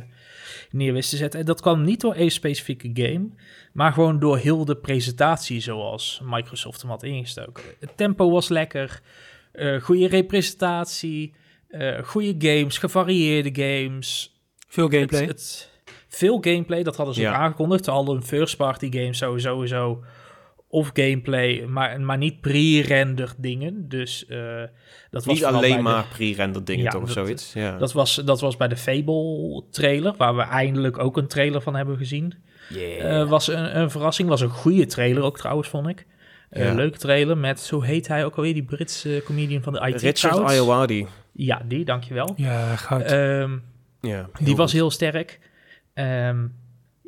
neer wist te zetten. En dat kwam niet door één specifieke game, maar gewoon door heel de presentatie zoals Microsoft hem had ingestoken. Het tempo was lekker, eh goede representatie, eh goede games, gevarieerde games. Veel gameplay. Het, het- veel gameplay, dat hadden ze Ja. ook aangekondigd. Al een first-party game zo, sowieso. Of gameplay, maar, maar niet pre-rendered dingen. Dus eh, dat was Niet vooral alleen de- maar pre-rendered dingen, Ja, toch? Of dat- zoiets. Ja. dat, was, dat was bij de Fable-trailer, waar we eindelijk ook een trailer van hebben gezien. Yeah. Eh, was een, een verrassing, was een goede trailer ook trouwens, vond ik. Eh, Ja. Leuke trailer met, hoe heet hij ook alweer, die Britse comedian van de IT Richard. Ja, die, dankjewel. Ja, goud. Ehm Ja, Die was heel sterk. Ehm,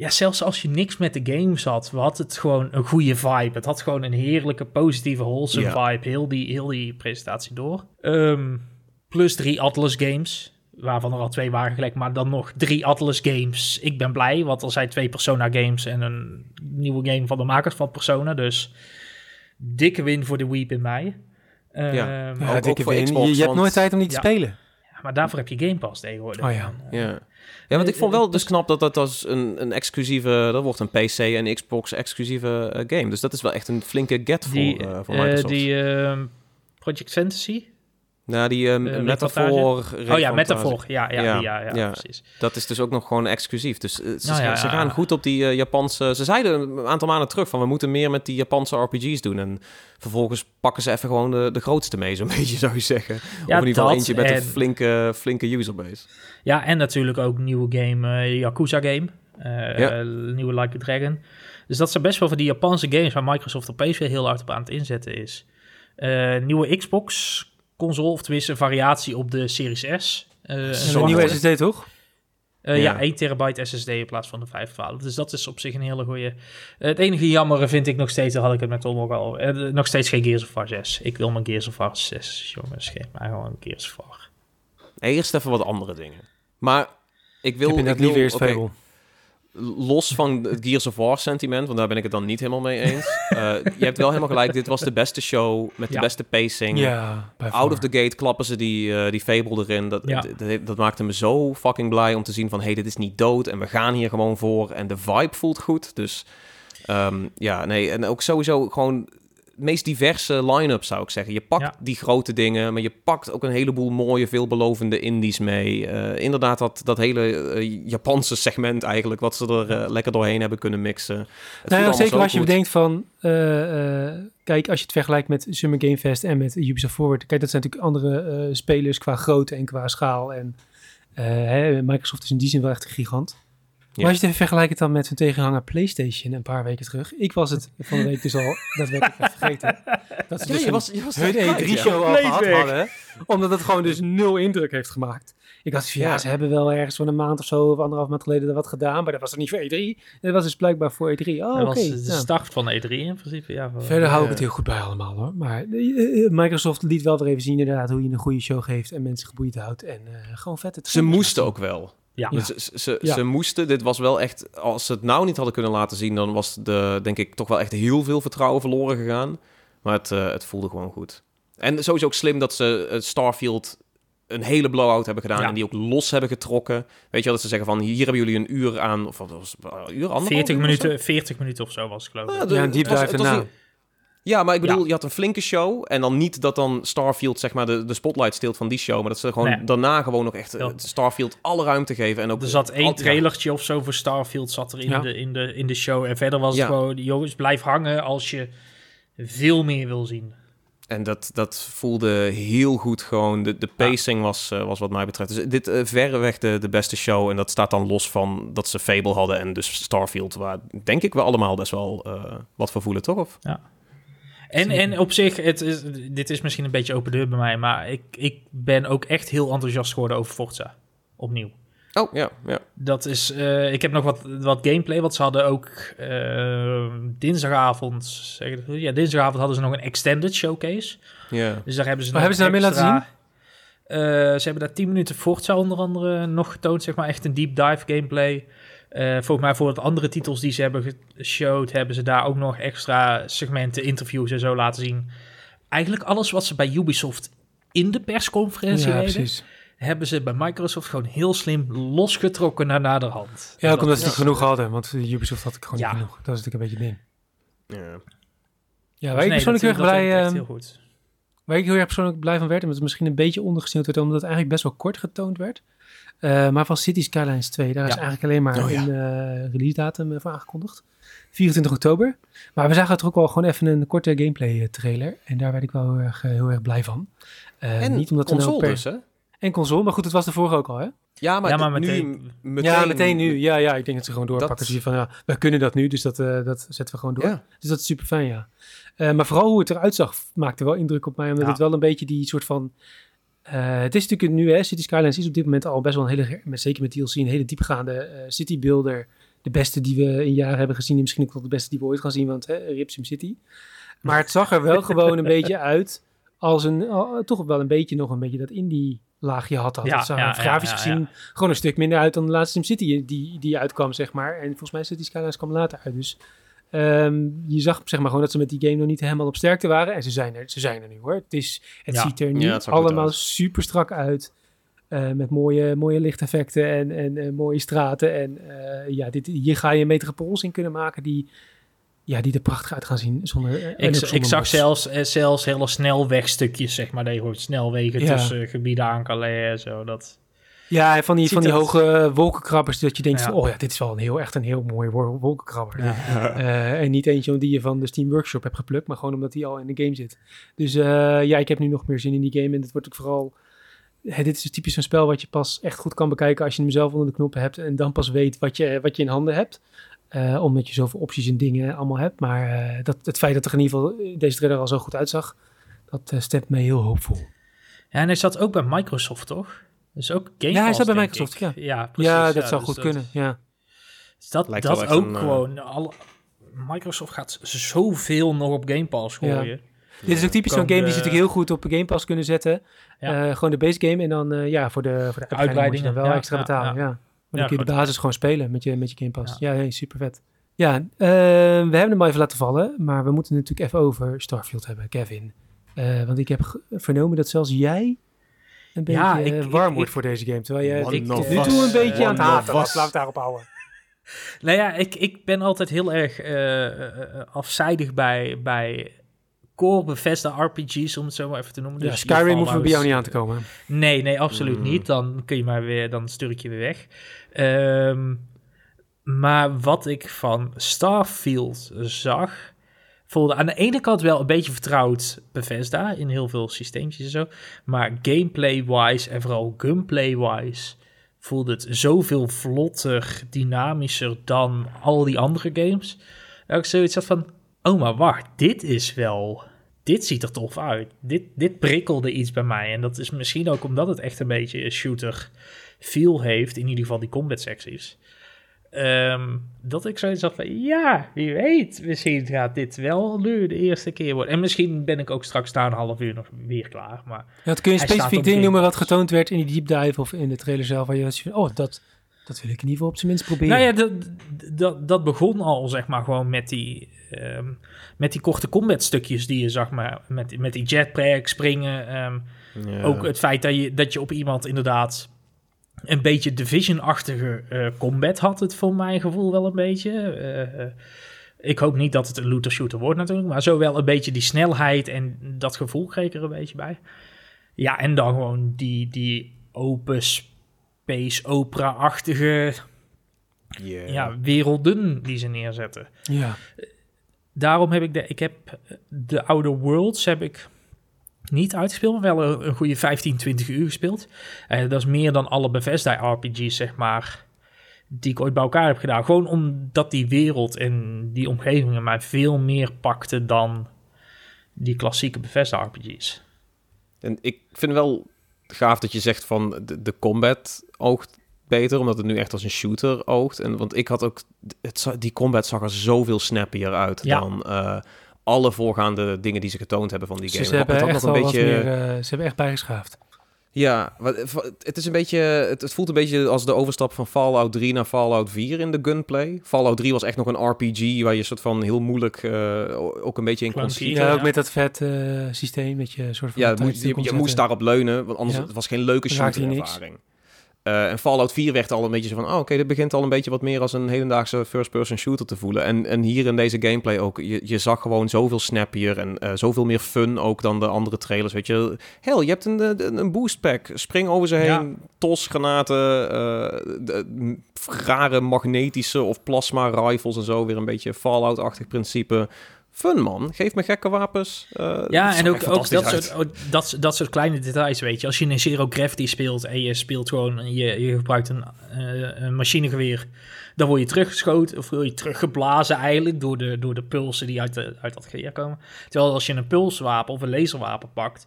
ja, zelfs als je niks met de games had, had het gewoon een goede vibe. Het had gewoon een heerlijke, positieve, wholesome Ja. vibe. Heel die, heel die presentatie door. Ehm, plus drie Atlas games. Waarvan er al twee waren gelijk, maar dan nog drie Atlas games. Ik ben blij, want er zijn twee Persona games en een nieuwe game van de makers van Persona. Dus dikke win voor de Weep in mei. Ehm, Ja. ja, ook- ook dikke voor win. Xbox, je, je hebt nooit tijd om die te Ja. spelen. Maar daarvoor heb je Game Pass tegenwoordig. Oh ja. Ja. Ja, want ik vond wel dus knap dat dat als een, een exclusieve... Dat wordt een PC en Xbox exclusieve eh, game. Dus dat is wel echt een flinke get voor, Die, eh, voor eh, Microsoft. die ehm, Project Fantasy. Nou, die eh, Metaphor... Oh ja. Metaphor. Ja, ja, Ja, ja, ja, ja. precies. Dat is dus ook nog gewoon exclusief. Dus eh, ze, Nou ze gaan goed op die eh, Japanse... Ze zeiden een aantal maanden terug van... we moeten meer met die Japanse RPG's doen. En vervolgens pakken ze even gewoon de, de grootste mee, zo'n beetje zou je zeggen. of in ieder geval eentje met en- een flinke, flinke userbase. Ja, en natuurlijk ook nieuwe game, Yakuza game. Nieuwe Like a Dragon. Dus dat zijn best wel van die Japanse games waar Microsoft opeens weer heel hard op aan het inzetten is. Nieuwe Xbox console, of tenminste een variatie op de Series S. Uh, een nieuwe SSD toch? Uh, ja. ja. 1 terabyte SSD in plaats van de 512. Dus dat is op zich een hele goede. het enige jammer vind ik nog steeds, daar had ik het met Tom ook al, uh, nog steeds geen Gears of War 6. Ik wil mijn Gears of War 6, jongens, geef mij gewoon een Gears of War. eerst even wat andere dingen. Maar ik wil... Ik heb ik liever eerst okay los van het Gears of War sentiment, want daar ben ik het dan niet helemaal mee eens. Uh, je hebt wel helemaal gelijk, dit was de beste show met de beste pacing. Ja, Out of the gate klappen ze die, uh, die Fable erin. Dat, ja. dat, dat, maakte me zo fucking blij om te zien van, hey, dit is niet dood en we gaan hier gewoon voor. En de vibe voelt goed, dus um, ja, nee. En ook sowieso gewoon meest diverse line-up, zou ik zeggen. Je pakt die grote dingen, maar je pakt ook een heleboel mooie, veelbelovende indies mee. Uh, inderdaad, dat, dat hele uh, Japanse segment eigenlijk, wat ze er uh, lekker doorheen hebben kunnen mixen. Het nou ja, zeker als je bedenkt van, kijk, als je het vergelijkt met Summer Game Fest en met Ubisoft Forward, kijk, dat zijn natuurlijk andere spelers qua grootte en qua schaal. En hè, Microsoft is in die zin wel echt een gigant. Maar als je het even vergelijkt dan met hun tegenhanger PlayStation een paar weken terug. Ik was het van de week dus al daadwerkelijk vergeten. Dat ze dus je was, je was hun E3-show al gehad hadden. Omdat het gewoon dus nul indruk heeft gemaakt. Ik dacht van ja, ze hebben wel ergens van een maand of zo of anderhalf maand geleden er wat gedaan. Maar dat was er niet voor E3. Dat was dus blijkbaar voor E3. Oh, dat was de start van E3 in principe. Ja, Verder hou ik het heel goed bij allemaal hoor. Maar uh, Microsoft liet wel weer even zien inderdaad hoe je een goede show geeft en mensen geboeid houdt. En uh, gewoon vet het. Ze moesten ook wel. Ja. Ze, ze, ze, moesten, dit was wel echt, als ze het nou niet hadden kunnen laten zien, dan was de, denk ik, toch wel echt heel veel vertrouwen verloren gegaan. Maar het, uh, het voelde gewoon goed. En sowieso ook slim dat ze uh, Starfield een hele blowout hebben gedaan en die ook los hebben getrokken. Weet je wel, dat ze zeggen van hier hebben jullie een uur aan, of wat was een uur, 40 minuten, 40 minuten of zo was het geloof ik. Ja, de, ja dive ja, maar ik bedoel, je had een flinke show. En dan niet dat dan Starfield, zeg maar, de, de spotlight steelt van die show. Maar dat ze gewoon daarna gewoon nog echt ja. Starfield alle ruimte geven. En ook er zat één trailertje of zo voor Starfield zat er in, de, in, de, in de show. En verder was het gewoon, jongens, blijf hangen als je veel meer wil zien. En dat, dat voelde heel goed gewoon. De, de pacing was, uh, was wat mij betreft. Dus dit uh, verreweg de, de beste show. En dat staat dan los van dat ze Fable hadden en dus Starfield. Waar denk ik we allemaal best wel uh, wat voor voelen, toch? Of? Ja. En, en op zich, het is, dit is misschien een beetje open deur bij mij, maar ik, ik ben ook echt heel enthousiast geworden over Forza. Opnieuw. Oh, ja, ja. Dat is, uh, ik heb nog wat, wat gameplay, want ze hadden ook uh, dinsdagavond, zeg ik, ja, dinsdagavond hadden ze nog een extended showcase. Ja. Dus daar hebben ze Wat hebben ze daarmee laten zien? Uh, ze hebben daar 10 minuten Forza onder andere nog getoond, zeg maar, echt een deep dive gameplay. Uh, volgens mij voor de andere titels die ze hebben geshowd, hebben ze daar ook nog extra segmenten, interviews en zo laten zien. Eigenlijk alles wat ze bij Ubisoft in de persconferentie ja, deden, hebben ze bij Microsoft gewoon heel slim losgetrokken naar naderhand. Ja, ook omdat ze niet genoeg hadden, want Ubisoft had ik gewoon niet genoeg. Dat is natuurlijk een beetje ding. Ja, ja waar ik persoonlijk heel erg blij... Uh, heel goed. Waar ik heel erg persoonlijk blij van werd, en wat misschien een beetje ondergesneeuwd werd, omdat het eigenlijk best wel kort getoond werd. Uh, maar van City Skylines 2, daar is eigenlijk alleen maar oh, ja. een uh, release datum voor aangekondigd. 24 oktober. Maar we zagen er ook wel gewoon even een korte gameplay trailer. En daar werd ik wel heel erg, heel erg blij van. Uh, en niet omdat console nou per... dus, hè? En console, maar goed, het was de vorige ook al, hè? Ja, maar, ja, maar meteen, nu, meteen... Ja, meteen nu. Ja, ja, ik denk dat ze gewoon doorpakken. Dat... van, ja, we kunnen dat nu, dus dat, uh, dat zetten we gewoon door. Ja. Dus dat is super fijn, ja. Uh, maar vooral hoe het eruit zag, maakte wel indruk op mij. Omdat ja. het wel een beetje die soort van het is natuurlijk nu, hè, City Skylines is op dit moment al best wel een hele, met, zeker met DLC, een hele diepgaande uh, city builder. De beste die we in jaren hebben gezien, en misschien ook wel de beste die we ooit gaan zien, want hè, Rip City. Maar het zag er wel gewoon een beetje uit als een, toch wel een beetje nog een beetje dat indie laagje had. had. Ja, het zag ja, grafisch ja, gezien gewoon een stuk minder uit dan de laatste SimCity die, die uitkwam, zeg maar. En volgens mij City Skylines kwam later uit, dus... Um, je zag zeg maar gewoon dat ze met die game nog niet helemaal op sterkte waren. En ze zijn er, ze zijn er nu hoor. Het, is, het ja. ziet er nu ja, allemaal super strak uit. Uh, met mooie, mooie lichteffecten en, en mooie straten. En uh, ja, dit, hier ga je metropols in kunnen maken die, ja, die er prachtig uit gaan zien. Zonder, ik, zonder ik zag zelfs, zelfs hele snelwegstukjes, zeg maar. Dat je hoort snelwegen ja. tussen gebieden aan Calais en zo. Dat, ja, van die, van die hoge wolkenkrabbers dat je denkt van, oh ja, dit is wel een heel, echt een heel mooi wolkenkrabber. Uh, en niet eentje die je van de Steam Workshop hebt geplukt, maar gewoon omdat die al in de game zit. Dus uh, ja, ik heb nu nog meer zin in die game en het wordt ook vooral dit is dus typisch zo'n spel wat je pas echt goed kan bekijken als je hem zelf onder de knoppen hebt en dan pas weet wat je, wat je in handen hebt. Uh, omdat je zoveel opties en dingen allemaal hebt. Maar uh, dat, het feit dat er in ieder geval deze trailer al zo goed uitzag, dat uh, stemt mij heel hoopvol. Ja, en hij zat ook bij Microsoft, toch? Dus ook Game Ja, hij zat bij Microsoft, ik. ja. Ja, precies, ja, dat ja, zou dus goed kunnen, ja. Dus dat Lijkt dat ook een, eh, gewoon... Alle, Microsoft gaat zoveel nog op Game Pass Ja. gooien. Dit is ook typisch zo'n game die ze natuurlijk heel goed op Game Pass kunnen zetten. Ja. Eh, gewoon de base game en dan eh, ja, voor de, voor de uitbreiding moet je Uitbreidingen, dan wel ja, extra ja, betalen. Ja, ja. Maar dan Ja, kun je de basis gewoon spelen met je, met je Game Pass. Ja. Ja, hey, super vet. Ja, eh, we hebben hem al even laten vallen, maar we moeten het natuurlijk even over Starfield hebben, Kevin. Eh, want ik heb vernomen dat zelfs jij een beetje Ja, ik- warm ik- wordt voor deze game. Terwijl One tot nu toe een beetje aan het haten was. us. Laten we het daarop houden. Nou ja, ik, ik ben altijd heel erg eh, eh, eh, afzijdig bij, bij core Bethesda RPG's, om het zo maar even te noemen. Ja, Dus Skyrim je hoeven we bij jou niet aan te komen. Nee, nee, absoluut Mm. niet. Dan kun je maar weer, dan stuur ik je weer weg. Ehm, maar wat ik van Starfield zag, voelde aan de ene kant wel een beetje vertrouwd Bethesda in heel veel systeempjes en zo. Maar gameplay-wise en vooral gunplay-wise voelde het zoveel vlotter, dynamischer dan al die andere games. Dat ik zoiets had van, oh maar wacht, dit is wel... Dit ziet er tof uit. Dit, dit prikkelde iets bij mij. En dat is misschien ook omdat het echt een beetje een shooter feel heeft. In ieder geval die combat secties. Ehm, dat ik zoiets had van, ja, wie weet. Misschien gaat dit wel nu de eerste keer worden. En misschien ben ik ook straks na een half uur nog weer klaar. Maar Ja, kun je een specifiek ding noemen wat getoond werd in die deep dive of in de trailer zelf? Waar je van, oh, dat, dat wil ik in ieder geval op zijn minst proberen. Nou ja, dat, dat, dat begon al, zeg maar, gewoon met die, ehm, met die korte combat stukjes die je zag, maar met, met die jetpack, springen. ehm, Ja. Ook het feit dat je, dat je op iemand inderdaad een beetje Division-achtige eh, combat had, het voor mijn gevoel wel een beetje. Eh, ik hoop niet dat het een looter-shooter wordt natuurlijk, maar zo wel een beetje die snelheid en dat gevoel kreeg ik er een beetje bij. Ja, en dan gewoon die, die open space opera-achtige Yeah. ja, werelden die ze neerzetten. Ja, Daarom heb ik de, ik heb de Outer Worlds heb ik niet uitgespeeld, maar wel een, een goede 15, 20 uur gespeeld. Eh, dat is meer dan alle Bethesda RPG's, zeg maar, die ik ooit bij elkaar heb gedaan. Gewoon omdat die wereld en die omgevingen mij veel meer pakten dan die klassieke Bethesda RPG's. En ik vind wel gaaf dat je zegt van de, de combat oogt beter, omdat het nu echt als een shooter oogt. En, want ik had ook, het, die combat zag er zoveel snappier uit Ja. dan eh, alle voorgaande dingen die ze getoond hebben van die game. ze Het hebben had echt nog een beetje, meer, eh, ze hebben echt bijgeschaafd. Ja, wat- het is een beetje, het, het voelt een beetje als de overstap van Fallout 3 naar Fallout 4 in de gunplay. Fallout 3 was echt nog een RPG waar je soort van heel moeilijk eh, ook een beetje in kon schieten. Ja, ook met dat vet eh, systeem dat je soort van... Ja, je, je moest daarop leunen, want anders Ja. het was geen leuke Dan raakte je niks. shooter-ervaring. Eh, en Fallout 4 werd al een beetje zo van, oh, oké, dit begint al een beetje wat meer als een hedendaagse first-person shooter te voelen. En, en hier in deze gameplay ook, je, je zag gewoon zoveel snappier en eh, zoveel meer fun ook dan de andere trailers, weet je. Hell, je hebt een, een, een boost pack, spring over ze heen, Ja. tos, granaten, eh, de- rare magnetische of plasma rifles en zo, weer een beetje Fallout-achtig principe. Fun man, geef me gekke wapens. Eh, Ja, en ook, ook dat, uit. soort, ook dat, dat soort kleine details, weet je. Als je in Zero Gravity speelt en je speelt gewoon, je, je gebruikt een, eh, een machinegeweer, dan word je teruggeschoten of word je teruggeblazen eigenlijk door de, door de pulsen die uit, de, uit dat geweer komen. Terwijl als je een pulswapen of een laserwapen pakt,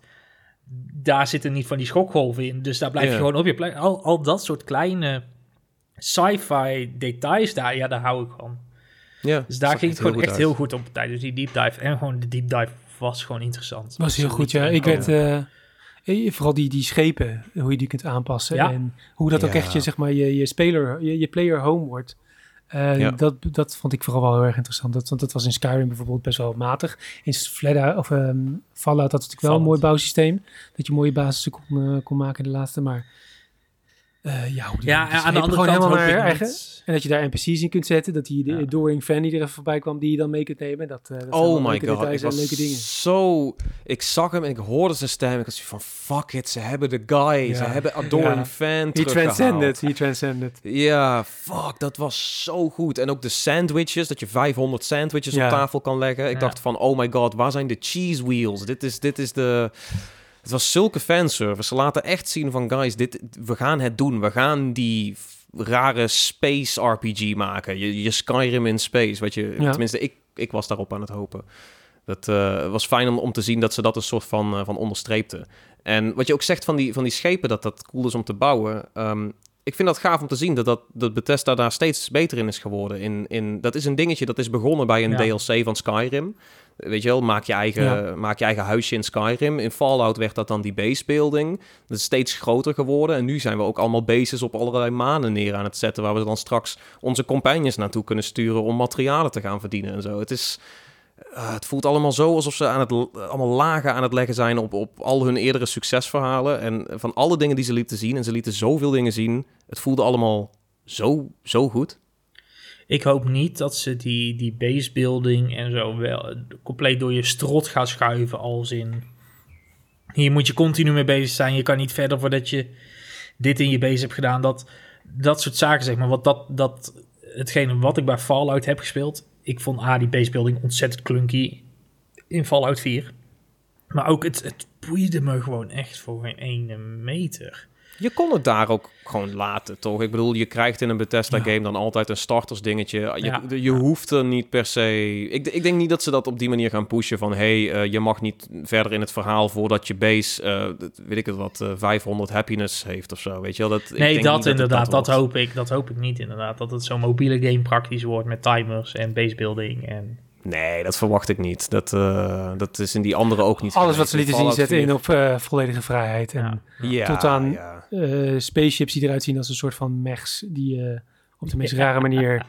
daar zitten niet van die schokgolven in. Dus daar blijf je gewoon op je plek. Al, al dat soort kleine sci-fi details daar, ja, daar hou ik van. Ja, Dus daar ging het gewoon echt uit. heel goed op tijdens die deep dive. En gewoon de deep dive was gewoon interessant. was heel goed, ja. Ik werd... eh, eh, vooral die, die schepen, hoe je die kunt aanpassen. Ja. En hoe dat ook echt je, zeg maar, je, je, speler, je, je player home wordt. Eh, Ja. dat, dat vond ik vooral wel heel erg interessant. Dat, want dat was in Skyrim bijvoorbeeld best wel matig. In Fleda, of ehm, Fallout had natuurlijk wel een mooi bouwsysteem. Dat je mooie basissen kon, kon maken in de laatste. Maar eh, ja, aan de andere kant helemaal naar eigen. En dat je daar NPC's in kunt zetten. Dat die de Ja. Adoring fan die er even voorbij kwam, die je dan mee kunt nemen. Dat, eh, dat Oh my god, ik was leuke dingen. zo... Ik zag hem en ik hoorde zijn stem. Ik was van, fuck it, ze hebben de guy. Ja. Ze hebben Adoring Ja. Fan He transcended, he transcended. Ja, fuck, dat was zo goed. En ook de sandwiches, dat je 500 sandwiches Ja. op tafel kan leggen. Ik Ja. dacht van, oh my god, waar zijn de cheese wheels? Dit is, dit is de... Het was zulke fanservice. Ze laten echt zien van, guys, dit, we gaan het doen. We gaan die rare space RPG maken. Je, je Skyrim in space, wat je... Ja. Tenminste, ik, ik was daarop aan het hopen. Dat eh, was fijn om, om te zien dat ze dat een soort van, eh, van onderstreepten. En wat je ook zegt van die, van die schepen, dat dat cool is om te bouwen. ehm, ik vind dat gaaf om te zien dat, dat, dat Bethesda daar steeds beter in is geworden. In, in, dat is een dingetje dat is begonnen bij een Ja. DLC van Skyrim. Weet je wel, maak je, eigen, Ja. maak je eigen huisje in Skyrim. In Fallout werd dat dan die base building. Dat is steeds groter geworden. En nu zijn we ook allemaal bases op allerlei manen neer aan het zetten... waar we dan straks onze companions naartoe kunnen sturen... om materialen te gaan verdienen en zo. Het is... eh, het voelt allemaal zo alsof ze aan het, allemaal lagen aan het leggen zijn op, op al hun eerdere succesverhalen. En van alle dingen die ze lieten zien, en ze lieten zoveel dingen zien, het voelde allemaal zo, zo goed. Ik hoop niet dat ze die, die basebuilding en zo wel compleet door je strot gaan schuiven. Als in, hier moet je continu mee bezig zijn. Je kan niet verder voordat je dit in je base hebt gedaan. Dat, dat soort zaken, zeg maar. Want dat, dat, hetgene wat ik bij Fallout heb gespeeld. Ik vond A, die basebuilding ontzettend clunky in Fallout 4. Maar ook het, het boeide me gewoon echt voor geen ene meter. Je kon het daar ook gewoon laten, toch? Ik bedoel, je krijgt in een Bethesda-game Ja. dan altijd een startersdingetje. Je, Ja. je hoeft er niet per se... Ik, ik denk niet dat ze dat op die manier gaan pushen van... hey, eh, je mag niet verder in het verhaal voordat je base, eh, weet ik het wat, eh, 500 happiness heeft of zo, weet je wel? Dat, ik Nee, denk dat inderdaad, dat, hoop ik. Dat hoop ik niet inderdaad. Dat het zo'n mobiele game praktisch wordt met timers en basebuilding. En... Nee, dat verwacht ik niet. Dat, eh, dat is in die andere ook niet Alles wat ze lieten zien zetten in op eh, volledige vrijheid. En Ja. Ja, tot aan- ja. Eh, spaceships die eruit zien als een soort van mechs die eh, op de meest rare manier,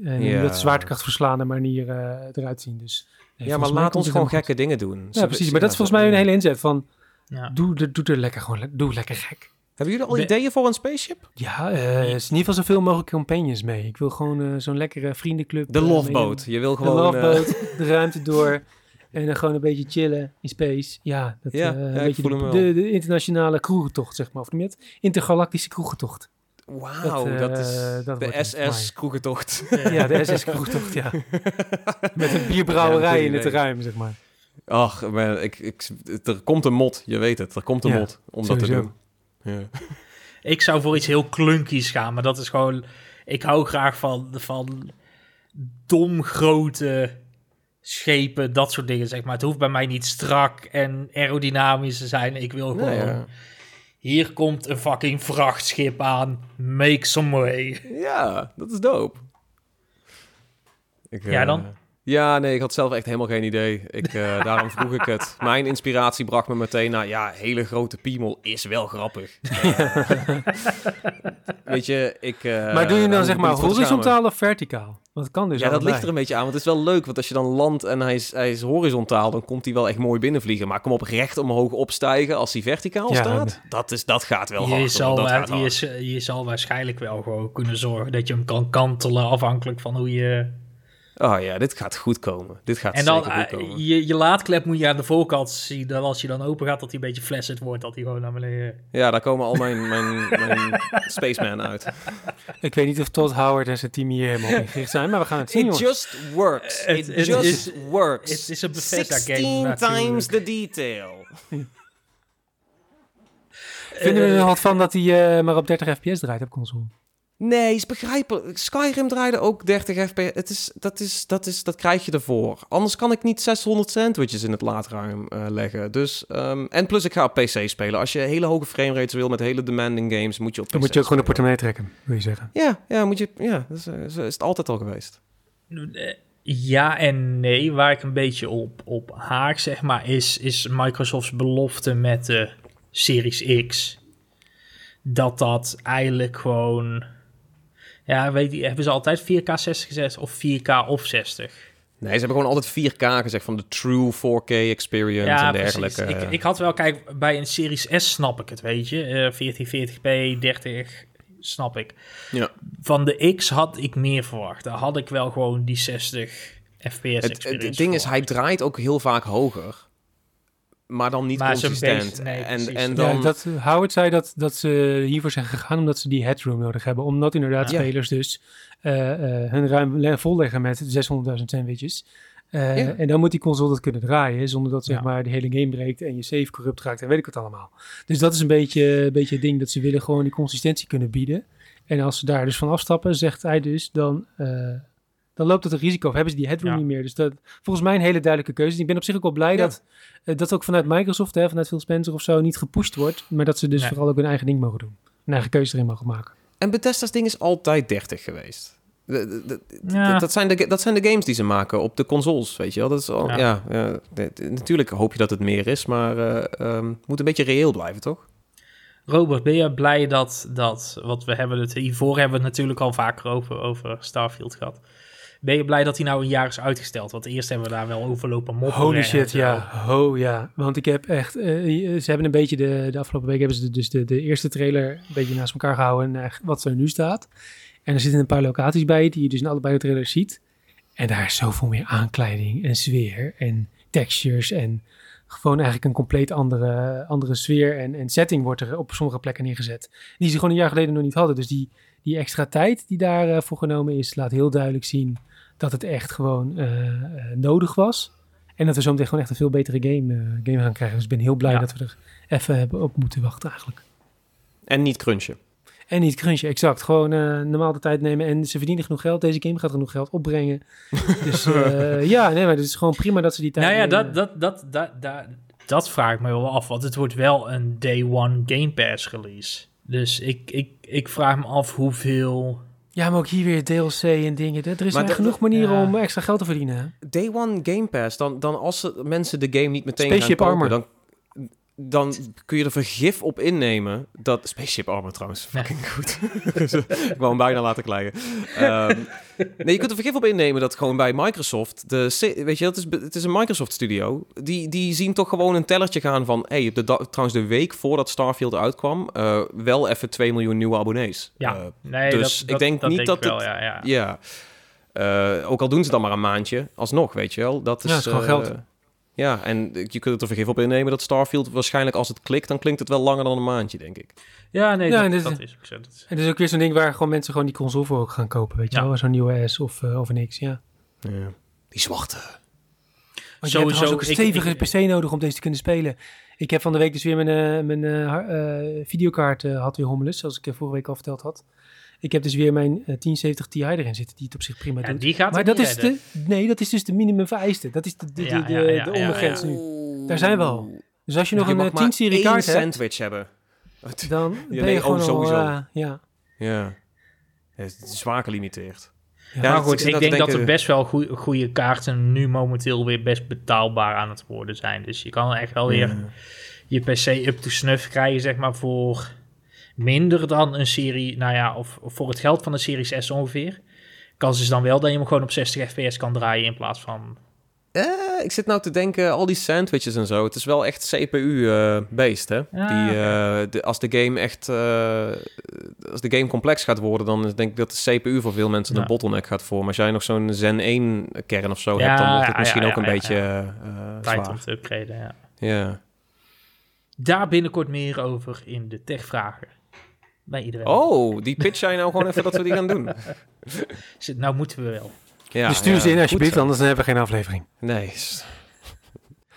uh, Ja. met zwaartekrachtverslaande manier eh, eruit zien. Dus, nee, Ja, maar laat ons gewoon gekke dingen doen. Ja, precies. Maar dat is volgens mij een hele inzet van, Ja. doe, er- doe er lekker gewoon, doe lekker gek. Hebben jullie al Be- ideeën voor een spaceship? Ja, eh, is in ieder geval zoveel mogelijk companions mee. Ik wil gewoon eh, zo'n lekkere vriendenclub. De eh, loveboat. Je wil De gewoon... eh, loveboat, de ruimte door. En dan gewoon een beetje chillen in space. Ja, dat, Ja, eh, ja, een ik beetje voel de, hem wel. de, de internationale kroegentocht, zeg maar. Of niet? Intergalactische kroegentocht. Wauw, Dat, dat, eh, is dat de. SS-kroegentocht. Ja, de SS kroegentocht, ja. Met een bierbrouwerij Ja, in het ruim, zeg maar. Ach, man, ik, ik, er komt een mod, je weet het. Er komt een Ja, mod om dat te doen. Ja. Ik zou voor iets heel clunkies gaan, maar dat is gewoon... Ik hou graag van, van dom grote schepen, dat soort dingen, zeg maar. Het hoeft bij mij niet strak en aerodynamisch te zijn. Ik wil gewoon... Ja. Hier komt een fucking vrachtschip aan. Make some way. ja, dat is dope. Ik, Ja, eh, dan? Ja, nee, ik had zelf echt helemaal geen idee. Ik, eh, daarom vroeg ik het. Mijn inspiratie bracht me meteen naar... Ja, hele grote piemel is wel grappig. Weet je, ik... eh, maar doe je dan zeg maar horizontaal of verticaal? Want het kan dus Ja, dat ligt er een beetje aan. Want het is wel leuk, want als je dan landt en hij is, hij is horizontaal, dan komt hij wel echt mooi binnenvliegen. Maar kom op recht omhoog opstijgen als hij verticaal Ja, staat. Dat, is, dat gaat wel Je hard. zal, hoor. Dat wa- gaat je, hard. z- je zal waarschijnlijk wel gewoon kunnen zorgen dat je hem kan kantelen afhankelijk van hoe je... Oh ja, dit gaat goed komen. Dit gaat En dan zeker goed eh, komen. je, je laadklep moet je aan de voorkant zien. Dat als je dan open gaat, dat hij een beetje flaccid wordt. Dat hij gewoon naar beneden... Ja, daar komen al mijn, mijn, mijn Spaceman uit. Ik weet niet of Todd Howard en zijn team hier helemaal op ingericht zijn, maar we gaan het zien, It jongens. just works. It just is- works. het is een Bethesda game 16 natuurlijk. times the detail. Vinden we er Eh, nog wat van dat hij eh, maar op 30 fps draait op console? Nee, is begrijpelijk. Skyrim draaide ook 30 fps. Het is, dat, is, dat, is, dat krijg je ervoor. Anders kan ik niet 600 sandwiches in het laadruim eh, leggen. Dus, ehm, en plus ik ga op PC spelen. Als je hele hoge framerates wil met hele demanding games, moet je op PC Dan moet je ook gewoon de portemonnee trekken, wil je zeggen. Ja, ja, moet je, ja dat is, eh, is, is het altijd al geweest. Eh, Ja en nee. Waar ik een beetje op, op haak, zeg maar, is, is Microsofts belofte met de Series X. Dat dat eigenlijk gewoon... Ja, weet je, hebben ze altijd 4K 60 gezet of 4K of 60? Nee, ze hebben gewoon altijd 4K gezegd van de true 4K experience ja, en precies. dergelijke. Ik, ik had wel, kijk, bij een Series S snap ik het, weet je. Eh 1440p, 30, snap ik. Ja. Van de X had ik meer verwacht. Daar had ik wel gewoon die 60 FPS het, het ding is, hij draait ook heel vaak hoger. Maar dan niet Maar consistent. base- nee, en, en Dan... Ja, dat, Howard zei dat, dat ze hiervoor zijn gegaan omdat ze die headroom nodig hebben. Omdat inderdaad Ja. spelers dus eh, eh, hun ruim le- volleggen met 600.000 sandwiches. Eh, Ja. En dan moet die console dat kunnen draaien, zonder dat zeg Ja. maar de hele game breekt en je save corrupt raakt en weet ik wat allemaal. Dus dat is een beetje, een beetje het ding dat ze willen gewoon die consistentie kunnen bieden. En als ze daar dus van afstappen, zegt hij dus, dan, eh, dan loopt het een risico. Of hebben ze die headroom Ja. niet meer. Dus dat volgens mij een hele duidelijke keuze. Ik ben op zich ook wel blij Ja. dat eh, dat ook vanuit Microsoft, hè, vanuit Phil Spencer of zo, niet gepusht wordt. Maar dat ze dus Nee. vooral ook hun eigen ding mogen doen. Een eigen keuze erin mogen maken. En Bethesda's ding is altijd 30 geweest. De- de- de- Ja. dat, dat zijn de, dat zijn de games die ze maken op de consoles, weet je wel. Dat is al, Ja. ja. ja, de- de- natuurlijk hoop je dat het meer is, maar eh, ehm, het moet een beetje reëel blijven, toch? Robert, ben je blij dat, dat wat we hebben het hiervoor hebben we het natuurlijk al vaker over, over Starfield gehad. Ben je blij dat hij nou een jaar is uitgesteld? Want eerst hebben we daar wel over lopen mopperen. Holy shit, ja. Ho, ja. Want ik heb echt... eh, ze hebben een beetje de, de afgelopen week hebben ze dus de, de eerste trailer een beetje naast elkaar gehouden. En eh, wat er nu staat. En er zitten een paar locaties bij die je dus in allebei de trailers ziet. En daar is zoveel meer aankleiding en sfeer en textures en gewoon eigenlijk een compleet andere, andere sfeer en, en setting wordt er op sommige plekken neergezet. Die ze gewoon een jaar geleden nog niet hadden. Dus die, die extra tijd die daarvoor voor genomen is, laat heel duidelijk zien dat het echt gewoon eh, eh, nodig was. En dat we zo meteen gewoon echt een veel betere game, eh, game gaan krijgen. Dus ik ben heel blij Ja. dat we er even hebben op moeten wachten eigenlijk. En niet crunchen. En niet crunchen, exact. Gewoon eh, normaal de tijd nemen. En ze verdienen genoeg geld. Deze game gaat genoeg geld opbrengen. dus ja, nee, maar het is gewoon prima dat ze die tijd Nou ja, nemen. dat, dat, dat, dat, dat, dat vraag ik me wel af. Want het wordt wel een day one Game Pass release. Dus ik, ik, ik vraag me af hoeveel... Ja, maar ook hier weer DLC en dingen. Er is Maar zijn de- genoeg manieren ja. om extra geld te verdienen. Day One Game Pass, dan, dan als mensen de game niet meteen Spaceship gaan kopen, Armor. dan, dan kun je er vergif op innemen dat... Spaceship Armor trouwens, Ja. fucking goed. ik wou hem bijna laten krijgen. Ehm, nee, je kunt er vergif op innemen dat gewoon bij Microsoft, de, weet je, het is, het is een Microsoft studio, die, die zien toch gewoon een tellertje gaan van, hey, de, trouwens de week voordat Starfield uitkwam, eh, wel even 2 miljoen nieuwe abonnees. Ja, Eh, nee, dus dat, ik dat, denk dat niet denk dat ik wel, het- ja, ja. Eh, ook al doen ze dan maar een maandje, alsnog, weet je wel. Dat is, Ja, het is gewoon geld. Ja, en je kunt het er vergif op innemen dat Starfield waarschijnlijk als het klikt, dan klinkt het wel langer dan een maandje, denk ik. Ja, nee, Ja, dat, en dit- dat is ook zo. Dat is- En het is ook weer zo'n ding waar gewoon mensen gewoon die console voor ook gaan kopen. Weet je Ja. wel, zo'n nieuwe S of, eh, of een X, ja. Ja. Die zwarte. Want je hebt Sowieso, ook een stevige ik- PC nodig om deze te kunnen spelen. Ik heb van de week dus weer mijn, eh, mijn eh, eh, videokaart eh, had weer hommeles, zoals ik vorige week al verteld had. Ik heb dus weer mijn eh, 1070 Ti erin zitten, die het op zich prima Ja, doet. die gaat Maar dat niet is, redden. de, nee, dat is dus de minimum vereiste. Dat is de, de, de, Ja, de, ja, ja, de ja, ondergrens ja. nu. Daar zijn we al. Dus als je nog Je een mag eh, maar 10-serie één kaart hebt, sandwich hebben. dan Ja, ben nee, je oh, gewoon al... sowieso. eh, ja. Ja. Het is zwaar gelimiteerd. Ja, goed, ik denk dat er best wel goe- goede kaarten nu momenteel weer best betaalbaar aan het worden zijn. Dus je kan echt wel weer je PC up to snuff krijgen, zeg maar, voor minder dan een serie, nou ja, of, of voor het geld van een Series S ongeveer. Kans is dan wel dat je hem gewoon op 60 fps kan draaien in plaats van... Eh, ik zit nou te denken, al die sandwiches en zo. Het is wel echt CPU-based, hè? Ja, die, eh, de, als de game echt... eh, als de game complex gaat worden, dan denk ik dat de CPU voor veel mensen Ja. een bottleneck gaat vormen. Als jij nog zo'n Zen 1-kern of zo Ja, hebt, dan wordt het ja, misschien ook een beetje eh, Tijd om te upgraden, ja. Ja. Daar binnenkort meer over in de techvragen. Bij iedereen. Oh, die pitch jij nou gewoon even dat we die gaan doen. Nou moeten we wel. Ja, dus stuur ja, ze in goed alsjeblieft, zo. anders hebben we geen aflevering. Nee,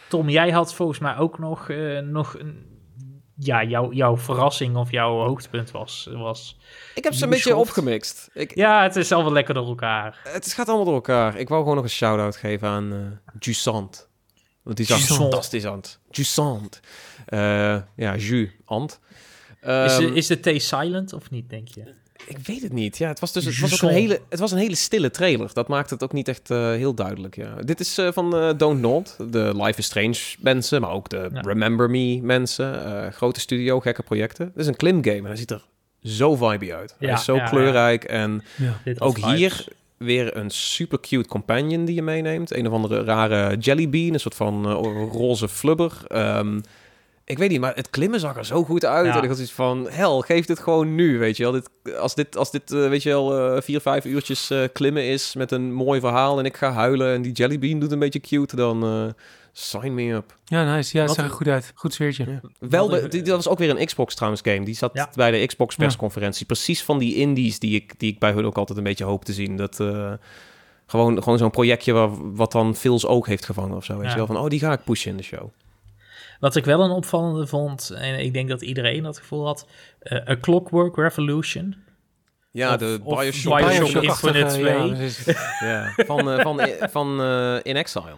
Tom, jij had volgens mij ook nog, eh, nog een... Ja, jouw, jouw verrassing of jouw hoogtepunt was... was ik heb ze een beetje opgemixt. Ik, ja, het is allemaal lekker door elkaar. Het gaat allemaal door elkaar. Ik wou gewoon nog een shout-out geven aan eh Jusant. Want die zag fantastisch uit. Jusant. Eh ja, Jus, Ant. Is, Ehm, de, is de T silent of niet, denk je? Ik weet het niet. Ja, het was dus het was ook een hele, het was een hele stille trailer. Dat maakt het ook niet echt eh, heel duidelijk. Ja. Dit is eh, van eh, Don't Nod, de Life is Strange mensen, maar ook de Ja. Remember Me mensen. eh, grote studio, gekke projecten. Het is een klimgame en hij ziet er zo vibey uit. hij Ja, is zo ja, ja. kleurrijk en. Dit ook vibes. hier weer een super cute companion die je meeneemt. Een of andere rare jellybean, een soort van roze flubber. Ehm, ik weet niet, maar het klimmen zag er zo goed uit. Ja. En ik had iets van, hel, geef dit gewoon nu, weet je wel. Dit, als dit, als dit eh, weet je wel, eh, vier, vijf uurtjes eh, klimmen is met een mooi verhaal... en ik ga huilen en die jellybean doet een beetje cute, dan sign me up. Ja, nice. Ja, het zag er goed uit. Goed sfeertje. Ja. Wel, die- dat was ook weer een Xbox trouwens game. Die zat Ja. bij de Xbox persconferentie. Precies van die indies die ik, die ik bij hun ook altijd een beetje hoop te zien. Dat, Gewoon, gewoon zo'n projectje waar, wat dan Phil's ook heeft gevangen of zo. Weet je wel? Van, oh, die ga ik pushen in de show. Wat ik wel een opvallende vond, en ik denk dat iedereen dat gevoel had, eh A Clockwork Revolution. Ja, Of- de Bioshock, Bioshock Infinite 2. ja, van, eh, van, van eh, In Exile.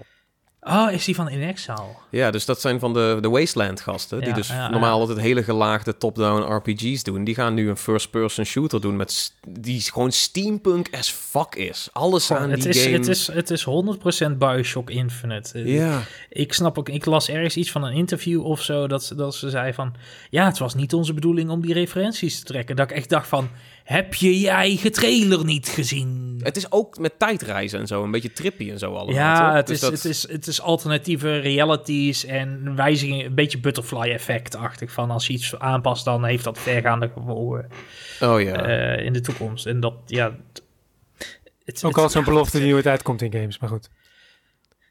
Oh, is die van In Exile? Ja, dus dat zijn van de, de Wasteland gasten. die dus ja, normaal altijd hele gelaagde top-down RPG's doen. Die gaan nu een first-person shooter doen met die gewoon steampunk as fuck is. Alles aan Het die is, game. het, is, het is 100% Bioshock Infinite. Eh, Ja, Ik snap ook, ik las ergens iets van een interview of zo, dat, ze- dat ze zei van, ja, het was niet onze bedoeling om die referenties te trekken. Dat ik echt dacht van, heb je je eigen trailer niet gezien? het is ook met tijdreizen en zo. Een beetje trippy en zo allemaal. Ja, het Dus is, dat- het, is, het is alternatieve realities en wijzigingen, een beetje butterfly effect-achtig. Van als je iets aanpast, dan heeft dat vergaande gevolgen Oh ja. eh, in de toekomst. En dat, ja... het- Ook het- al zo'n belofte die nooit uitkomt in games, maar goed.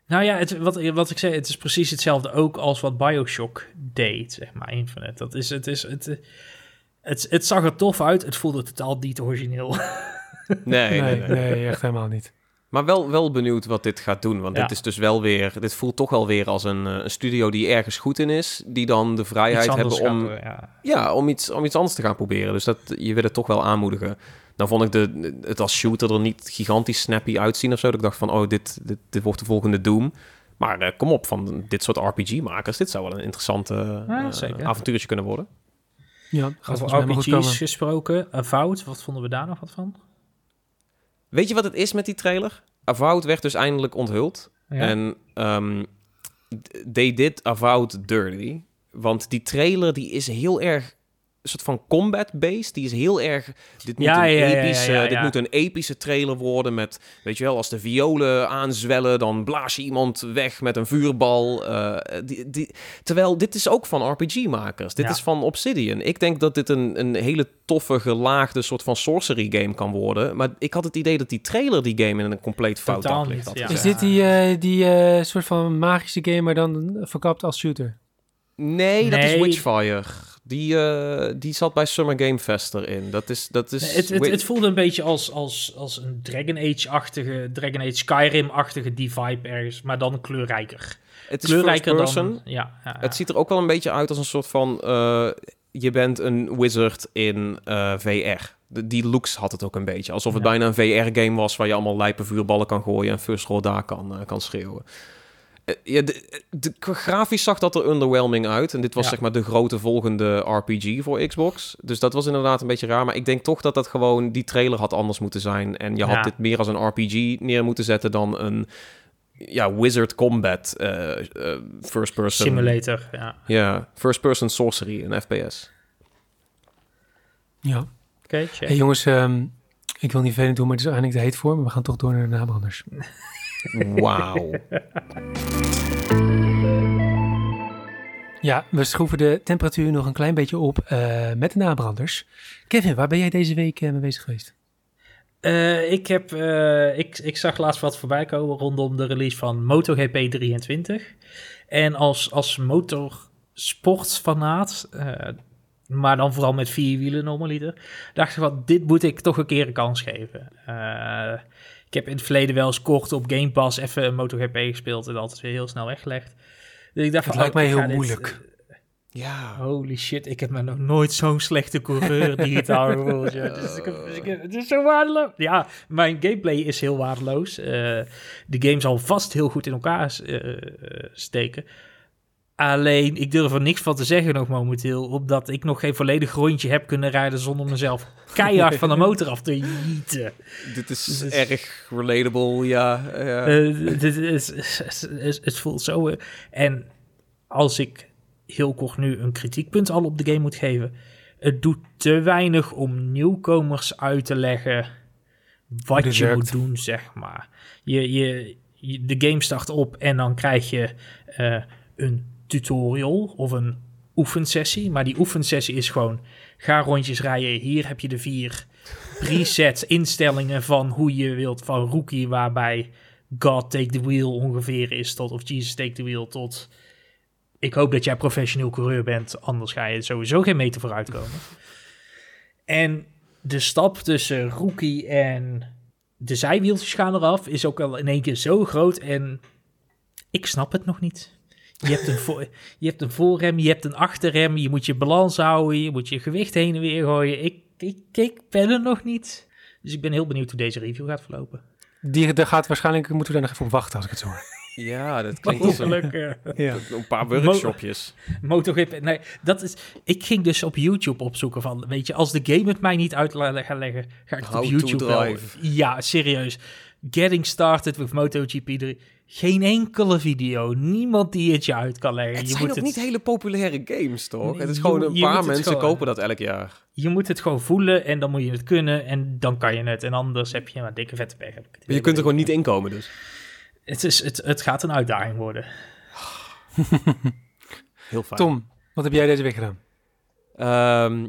Nou ja, het, wat, wat ik zei, het is precies hetzelfde ook als wat Bioshock deed, zeg maar, Infinite. Dat is, het, is, het, het, het zag er tof uit, het voelde totaal niet origineel. nee, nee, Nee, nee. nee, echt helemaal niet. Maar wel, wel benieuwd wat dit gaat doen. Want Ja. dit is dus wel weer... Dit voelt toch wel weer als een, eh, een studio die ergens goed in is. Die dan de vrijheid hebben om... ja. Ja, om iets, om iets anders te gaan proberen. Dus dat, je wil het toch wel aanmoedigen. Nou vond ik de, het als shooter er niet gigantisch snappy uitzien of zo. Dat ik dacht van, oh, dit, dit, dit wordt de volgende Doom. Maar eh, kom op, van dit soort RPG-makers. Dit zou wel een interessante Ja, zeker. avontuurtje kunnen worden. Ja, gaat Over RPG's komen. gesproken, Avowed, wat vonden we daar nog wat van? Weet je wat het is met die trailer? Avowed werd dus eindelijk onthuld. Ja. En ehm, they did Avowed dirty. Want die trailer die is heel erg soort van combat-based. Die is heel erg... Dit moet, Ja, een, ja, ja, epische, ja, ja, dit moet een epische trailer worden met... Weet je wel, als de violen aanzwellen... dan blaas je iemand weg met een vuurbal. eh, die, die, terwijl dit is ook van RPG-makers. Dit Ja. is van Obsidian. Ik denk dat dit een, een hele toffe, gelaagde soort van sorcery game kan worden. Maar ik had het idee dat die trailer die game in een compleet fout had ja. gezet. Is dit die, eh, die eh, soort van magische game, maar dan verkapt als shooter? Nee, dat is. Witchfire. Die, eh, die zat bij Summer Game Fest erin. Dat is... Dat is het, het, het voelde een beetje als, als, als een Dragon Age-achtige, Dragon Age Skyrim-achtige die vibe ergens, maar dan kleurrijker. het is Kleurrijker dan... Ja, ja, ja. Het ziet er ook wel een beetje uit als een soort van... eh, je bent een wizard in eh, VR. De, die looks had het ook een beetje. Alsof het Ja. bijna een VR-game was... waar je allemaal lijpe vuurballen kan gooien... en first roll daar kan, kan schreeuwen. Eh, ja, de, de, grafisch zag dat er underwhelming uit. En dit was Ja. zeg maar de grote volgende RPG voor Xbox. Dus dat was inderdaad een beetje raar. Maar ik denk toch dat dat gewoon... Die trailer had anders moeten zijn. En je had Ja. dit meer als een RPG neer moeten zetten... dan een ja, wizard combat eh, eh, first person... Simulator, ja. Ja, first person sorcery, een FPS. Ja. Oké, check. Hey jongens, ehm, ik wil niet vervelend doen, maar het is eigenlijk de heet voor, maar we gaan toch door naar de nabranders. Wauw. Ja, we schroeven de temperatuur nog een klein beetje op eh, met de nabranders. Kevin, waar ben jij deze week eh, mee bezig geweest? Eh, ik, heb, eh, ik, ik zag laatst wat voorbij komen rondom de release van MotoGP 23. En als, als motorsportfanaat, eh maar dan vooral met vier wielen normaliter, dacht ik van, dit moet ik toch een keer een kans geven. Eh, ik heb in het verleden wel eens kort op Game Pass even MotoGP gespeeld en altijd weer heel snel weggelegd. Dus ik dacht Het van, lijkt oh, mij heel dit- moeilijk. Ja. Holy shit, ik heb me nog nooit zo'n slechte coureur digitaal gevoeld. Ja. Dus ik heb, dus ik heb- het is zo waardeloos. Ja, mijn gameplay is heel waardeloos. Eh, de game zal vast heel goed in elkaar eh, eh, steken. Alleen, ik durf er niks van te zeggen nog momenteel, omdat ik nog geen volledig rondje heb kunnen rijden zonder mezelf keihard van de motor af te jieten. Dit is is- erg relatable, ja. ja. Eh, dit is, het, is- het voelt zo. en als ik heel kort nu een kritiekpunt al op de game moet geven. Het doet te weinig om nieuwkomers uit te leggen wat je moet doen, zeg maar. Je, je, je- de game start op en dan krijg je eh, een tutorial of een oefensessie. Maar die oefensessie is gewoon, ga rondjes rijden. Hier heb je de vier preset instellingen van hoe je wilt van rookie, waarbij God take the wheel ongeveer is tot, of Jesus take the wheel tot, ik hoop dat jij professioneel coureur bent, anders ga je sowieso geen meter vooruit komen. En de stap tussen rookie en de zijwieltjes gaan eraf, is ook al in één keer zo groot en ik snap het nog niet. Je hebt, een voor, je hebt een voorrem, je hebt een achterrem, je moet je balans houden, je moet je gewicht heen en weer gooien. Ik, ik, ik ben er nog niet. Dus ik ben heel benieuwd hoe deze review gaat verlopen. Die, daar gaat waarschijnlijk, moeten we daar nog even op wachten als ik het zo hoor. Ja, dat klinkt als een, Ja. een paar workshopjes. MotoGP. Nee, dat is. Ik ging dus op YouTube opzoeken van, weet je, als de game het mij niet uit gaat leggen, ga ik het How op YouTube wel. drive. Ja, serieus. Getting started with MotoGP 3. Geen enkele video, niemand die het je uit kan leggen. Het je zijn moet ook het, niet hele populaire games, toch? Nee, het is gewoon een paar mensen gewoon- kopen dat elk jaar. je moet het gewoon voelen en dan moet je het kunnen en dan kan je het. En anders heb je een dikke vette pech. Maar je kunt er gewoon niet inkomen dus. Het, is, het, het gaat een uitdaging worden. Heel fijn. Tom, wat heb jij deze week gedaan? Ehm,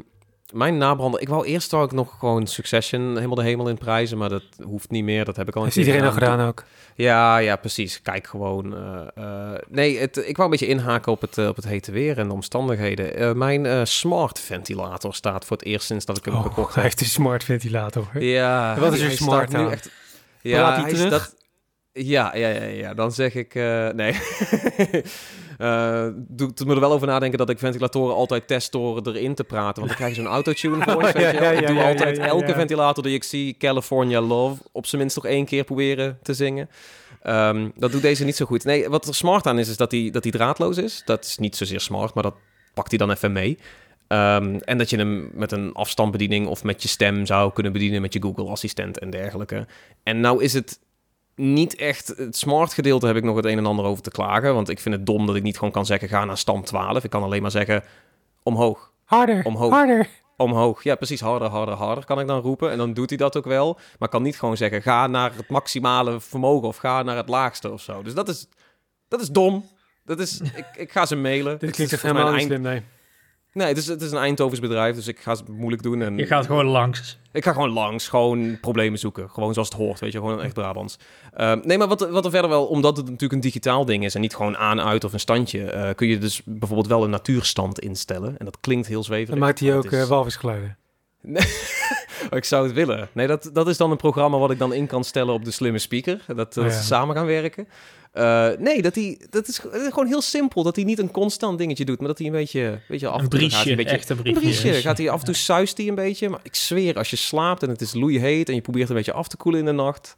mijn nabrander. Ik wou eerst ik nog gewoon Succession helemaal de hemel in prijzen, maar dat hoeft niet meer. Dat heb ik al keer iedereen al gedaan ook? Ja, ja, precies. Kijk gewoon. eh, eh, nee, het, ik wou een beetje inhaken op het, eh, op het hete weer en de omstandigheden. Eh, mijn eh, smart ventilator staat voor het eerst sinds dat ik hem Oh, gekocht hij heb. heeft een smart ventilator. hoor. Ja. Wat is er hij smart aan? echt. Praat Ja, hij hij is dat. Ja, ja, ja, ja. Dan zeg ik eh, nee. Eh doe er me er wel over nadenken dat ik ventilatoren altijd test door erin te praten. Want dan krijg je zo'n autotune voice. Oh, ja, ja, ik doe altijd elke ventilator die ik zie, California Love, op zijn minst nog één keer proberen te zingen. Ehm, dat doet deze niet zo goed. Nee, wat er smart aan is, is dat hij dat draadloos is. Dat is niet zozeer smart, maar dat pakt hij dan even mee. Ehm, en dat je hem met een afstandsbediening of met je stem zou kunnen bedienen met je Google Assistent en dergelijke. En nou is het niet echt het smart gedeelte heb ik nog het een en ander over te klagen, want ik vind het dom dat ik niet gewoon kan zeggen ga naar stand 12. Ik kan alleen maar zeggen omhoog, Harder, Omhoog. harder. omhoog. Ja, precies, harder, harder, harder kan ik dan roepen en dan doet hij dat ook wel, maar kan niet gewoon zeggen ga naar het maximale vermogen of ga naar het laagste of zo. Dus dat is dat is dom. Dat is, ik, ik ga ze mailen. Dit klinkt echt helemaal slim, nee. Nee, het is, het is een Eindhovens bedrijf, dus ik ga het moeilijk doen. En Je gaat gewoon langs. Ik ga gewoon langs, gewoon problemen zoeken. Gewoon zoals het hoort, weet je, gewoon echt Brabants. Ehm, nee, maar wat, wat er verder wel, omdat het natuurlijk een digitaal ding is en niet gewoon aan, uit of een standje, eh, kun je dus bijvoorbeeld wel een natuurstand instellen. En dat klinkt heel zweverig. Dan maakt hij ook is- eh, walvisgeluiden. Oh, ik zou het willen. Nee, dat, dat is dan een programma wat ik dan in kan stellen op de slimme speaker. Dat, dat Oh, ja. ze samen gaan werken. Eh, nee, dat, die, dat is ge- gewoon heel simpel. Dat hij niet een constant dingetje doet, maar dat hij een beetje, weet je, af en Een toe gaat hij briesje, een beetje, echt een een briesje. briesje. Gaat hij af en toe suist hij een beetje. Maar ik zweer, als je slaapt en het is loeiheet en je probeert een beetje af te koelen in de nacht.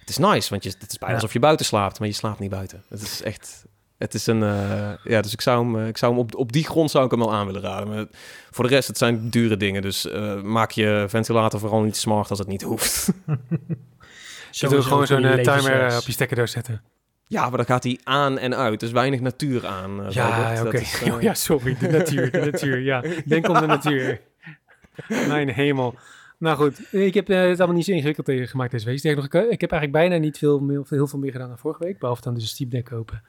Het is nice, want je, het is bijna Ja. alsof je buiten slaapt, maar je slaapt niet buiten. Het is echt... Het is een... eh, ja, dus ik zou hem, eh, ik zou hem op, op die grond zou ik hem wel aan willen raden. Maar voor de rest, het zijn dure dingen. Dus eh, maak je ventilator vooral niet smart als het niet hoeft. Je doet gewoon zo'n timer op je stekkerdoos zetten. Ja, maar dan gaat hij aan en uit. Dus weinig natuur aan. Ja, oké. Oh, ja, sorry. De natuur, de natuur. Ja, denk om de natuur. Mijn hemel. Nou goed, ik heb het allemaal niet zo ingewikkeld tegen gemaakt deze week. Ik, ik heb eigenlijk bijna niet veel, meer, heel veel meer gedaan dan vorige week. Behalve dan dus een Steam Deck kopen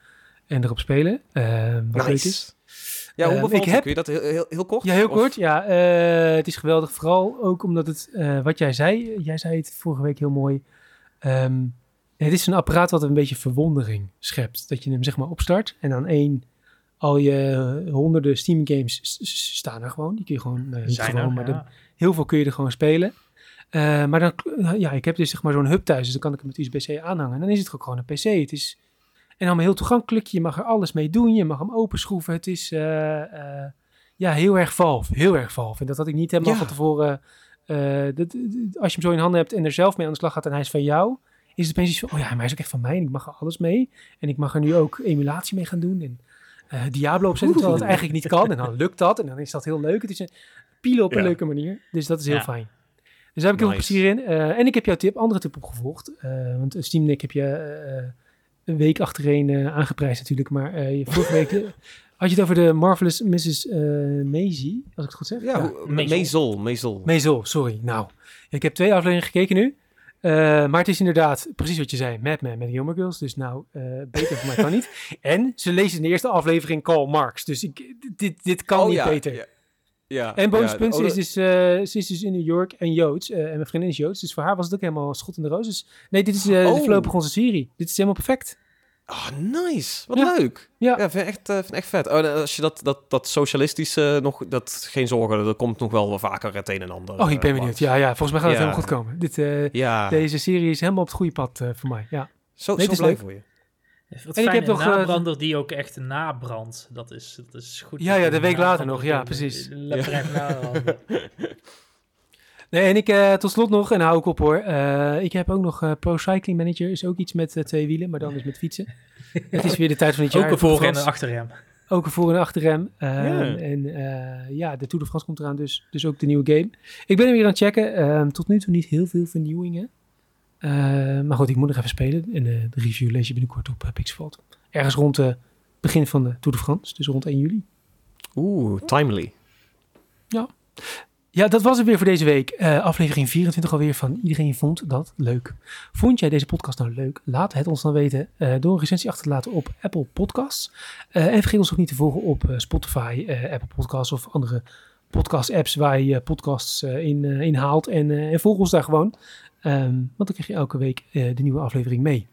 en erop spelen. Ehm, wat leuk is. Nice. Ja, hoe Ehm, bevalt heb- Kun je dat heel, heel, heel kort? Ja, heel Of- kort. Ja, eh, het is geweldig. Vooral ook omdat het, eh, wat jij zei, jij zei het vorige week heel mooi. Ehm, het is een apparaat wat een beetje verwondering schept. Dat je hem zeg maar opstart en aan één, al je honderden Steam games staan er gewoon. Die kun je gewoon, niet Zijn gewoon, er, maar ja. heel veel kun je er gewoon spelen. Maar dan, ja, ik heb dus zeg maar zo'n hub thuis, dus dan kan ik hem met USB-C aanhangen. En dan is het ook gewoon een PC. Het is en allemaal heel toegankelijk. Je mag er alles mee doen. Je mag hem openschroeven. Het is eh, eh, ja, heel erg Valve. Heel erg Valve. En dat had ik niet helemaal Ja. van tevoren. eh, dat, als je hem zo in handen hebt en er zelf mee aan de slag gaat en hij is van jou, is het opeens iets van, oh ja, maar hij is ook echt van mij en ik mag er alles mee. En ik mag er nu ook emulatie mee gaan doen en eh, Diablo opzetten, terwijl het eigenlijk niet kan. En dan lukt dat en dan is dat heel leuk. Het is een pielen op een leuke manier. Dus dat is heel Ja. fijn. Dus daar heb ik heel veel plezier in. En ik heb jouw tip, andere tip opgevolgd. Eh, want Steam Deck heb je een week achtereen eh, aangeprijsd natuurlijk. Maar eh, je- vorige week eh, had je het over de Marvelous Mrs. eh Maisie, als ik het goed zeg. Ja. Mezel. Mezel. Maisel, sorry. Nou, ik heb twee afleveringen gekeken nu. Eh, maar het is inderdaad precies wat je zei. Madman met Gilmore Girls. Dus nou, eh, beter voor mij kan niet. En ze lezen in de eerste aflevering Karl Marx. Dus ik, dit, dit kan Oh, niet ja, beter. Ja. Ja En bonuspunt, ja, ze, is dus, eh, ze is dus in New York en Joods. eh, en mijn vriendin is Joods. Dus voor haar was het ook helemaal schot in de roos. Dus nee, dit is eh, Oh. de voorlopig onze serie. Dit is helemaal perfect. Oh, nice. Wat Ja. leuk. Ja. Ja, vind ik echt, vind ik echt vet. Oh, als je dat, dat, dat socialistische nog, dat geen zorgen, er komt nog wel vaker het een en ander. Oh, ik ben benieuwd. Ja, ja, volgens mij gaat het Ja. helemaal goed komen. Dit, Deze serie is helemaal op het goede pad voor mij. Ja. zo, Nee, zo het is blij leuk. voor je. Wat En ik heb nog, een eh, nabrander die ook echt nabrandt. Dat is, dat is goed. Ja, ja, de week later nog, ja, precies. Lekker echt nabranden. Nee, en ik eh, tot slot nog, en hou ik op hoor. eh, ik heb ook nog eh, Pro Cycling Manager. Is ook iets met twee wielen, maar dan is met fietsen. het is weer de tijd van het jaar. Ook een voor- en een achterrem. Ook een voor- en achterrem. Eh, Ja. En eh, ja, de Tour de France komt eraan, dus, dus ook de nieuwe game. Ik ben hem weer aan het checken. Ehm, tot nu toe niet heel veel vernieuwingen. Eh, maar goed, ik moet nog even spelen. En eh, de review lees je binnenkort op uh, Pixelvault. Ergens rond het begin van de Tour de France, dus rond 1 juli. Oeh, timely. Ja, dat was het weer voor deze week. Eh, aflevering 24 alweer van Iedereen Vond Dat Leuk. Vond jij deze podcast nou leuk? Laat het ons dan weten eh, door een recensie achter te laten op Apple Podcasts. Eh, en vergeet ons ook niet te volgen op eh, Spotify, eh, Apple Podcasts of andere podcast-apps waar je eh, podcasts eh, in, eh, in haalt. En, eh, en volg ons daar gewoon, Ehm, want dan krijg je elke week eh, de nieuwe aflevering mee.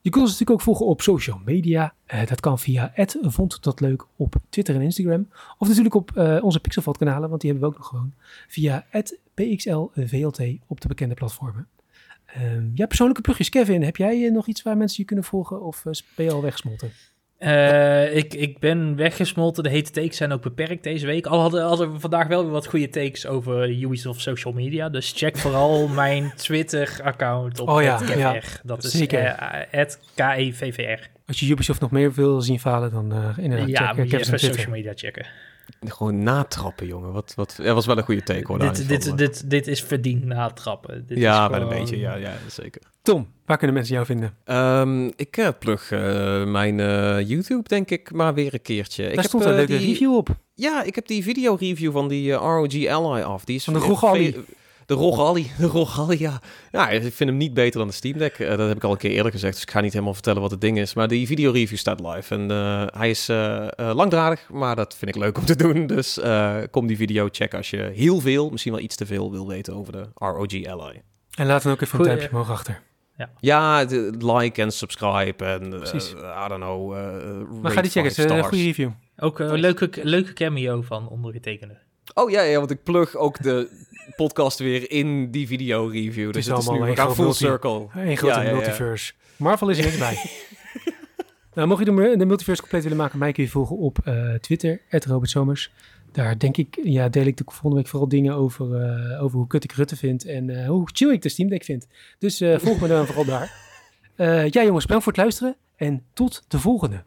Je kunt ons natuurlijk ook volgen op social media. Eh, dat kan via vond dat leuk op Twitter en Instagram. Of natuurlijk op eh, onze Pixelvat kanalen, want die hebben we ook nog gewoon. Via PXLVLT op de bekende platformen. Ehm, ja, persoonlijke plugjes. Kevin, heb jij nog iets waar mensen je kunnen volgen of ben je al weggesmolten? Eh, ik, ik ben weggesmolten. De hete takes zijn ook beperkt deze week. Al hadden, hadden we vandaag wel weer wat goede takes over Ubisoft social media. Dus check vooral mijn Twitter-account op Oh ja, Dat is zeker. eh, @kevvr. Als je Ubisoft nog meer wil zien falen, dan eh inderdaad Ja, check moet uh, je even social media checken. Gewoon natrappen, jongen. Wat, wat, dat was wel een goede take, hoor. daar Dit, dit, dit, dit is verdiend natrappen. Dit ja, is wel een gewoon- beetje. Ja, ja, zeker. Tom, waar kunnen mensen jou vinden? Ehm, ik eh, plug eh, mijn eh, YouTube, denk ik, maar weer een keertje. ik Daar stond een eh, leuke die- review op. Ja, ik heb die video-review van die ROG Ally af. Die is Van de ROG Ally. ve- De ROG Ally, de ROG Ally, ja. Ja, ik vind hem niet beter dan de Steam Deck. Dat heb ik al een keer eerder gezegd, dus ik ga niet helemaal vertellen wat het ding is. Maar die video-review staat live en eh, hij is langdradig, maar dat vind ik leuk om te doen. Dus eh, kom die video checken als je heel veel, misschien wel iets te veel wil weten over de ROG Ally. En laat dan ook even Goeie- een duimpje omhoog achter. Ja, de, like en subscribe en eh, Precies. I don't know. eh, Maar ga die checken, het is een stars. goede review. Ook een leuke, leuke cameo van ondergetekende. Oh ja, ja, want ik plug ook de podcast weer in die video review. Dus is het is nu een full multi- circle. Een grote Ja, ja, ja. multiverse. Marvel is er niks bij. nou, mocht je de, de multiverse compleet willen maken, mij kun je volgen op eh, Twitter, @robertsomers. Daar denk ik, ja, deel ik de volgende week vooral dingen over, eh, over hoe kut ik Rutte vind en eh, hoe chill ik de Steam Deck vind. Dus eh, volg me dan vooral daar. Eh, ja jongens, bedankt voor het luisteren en tot de volgende.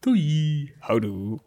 Doei! Houdoe.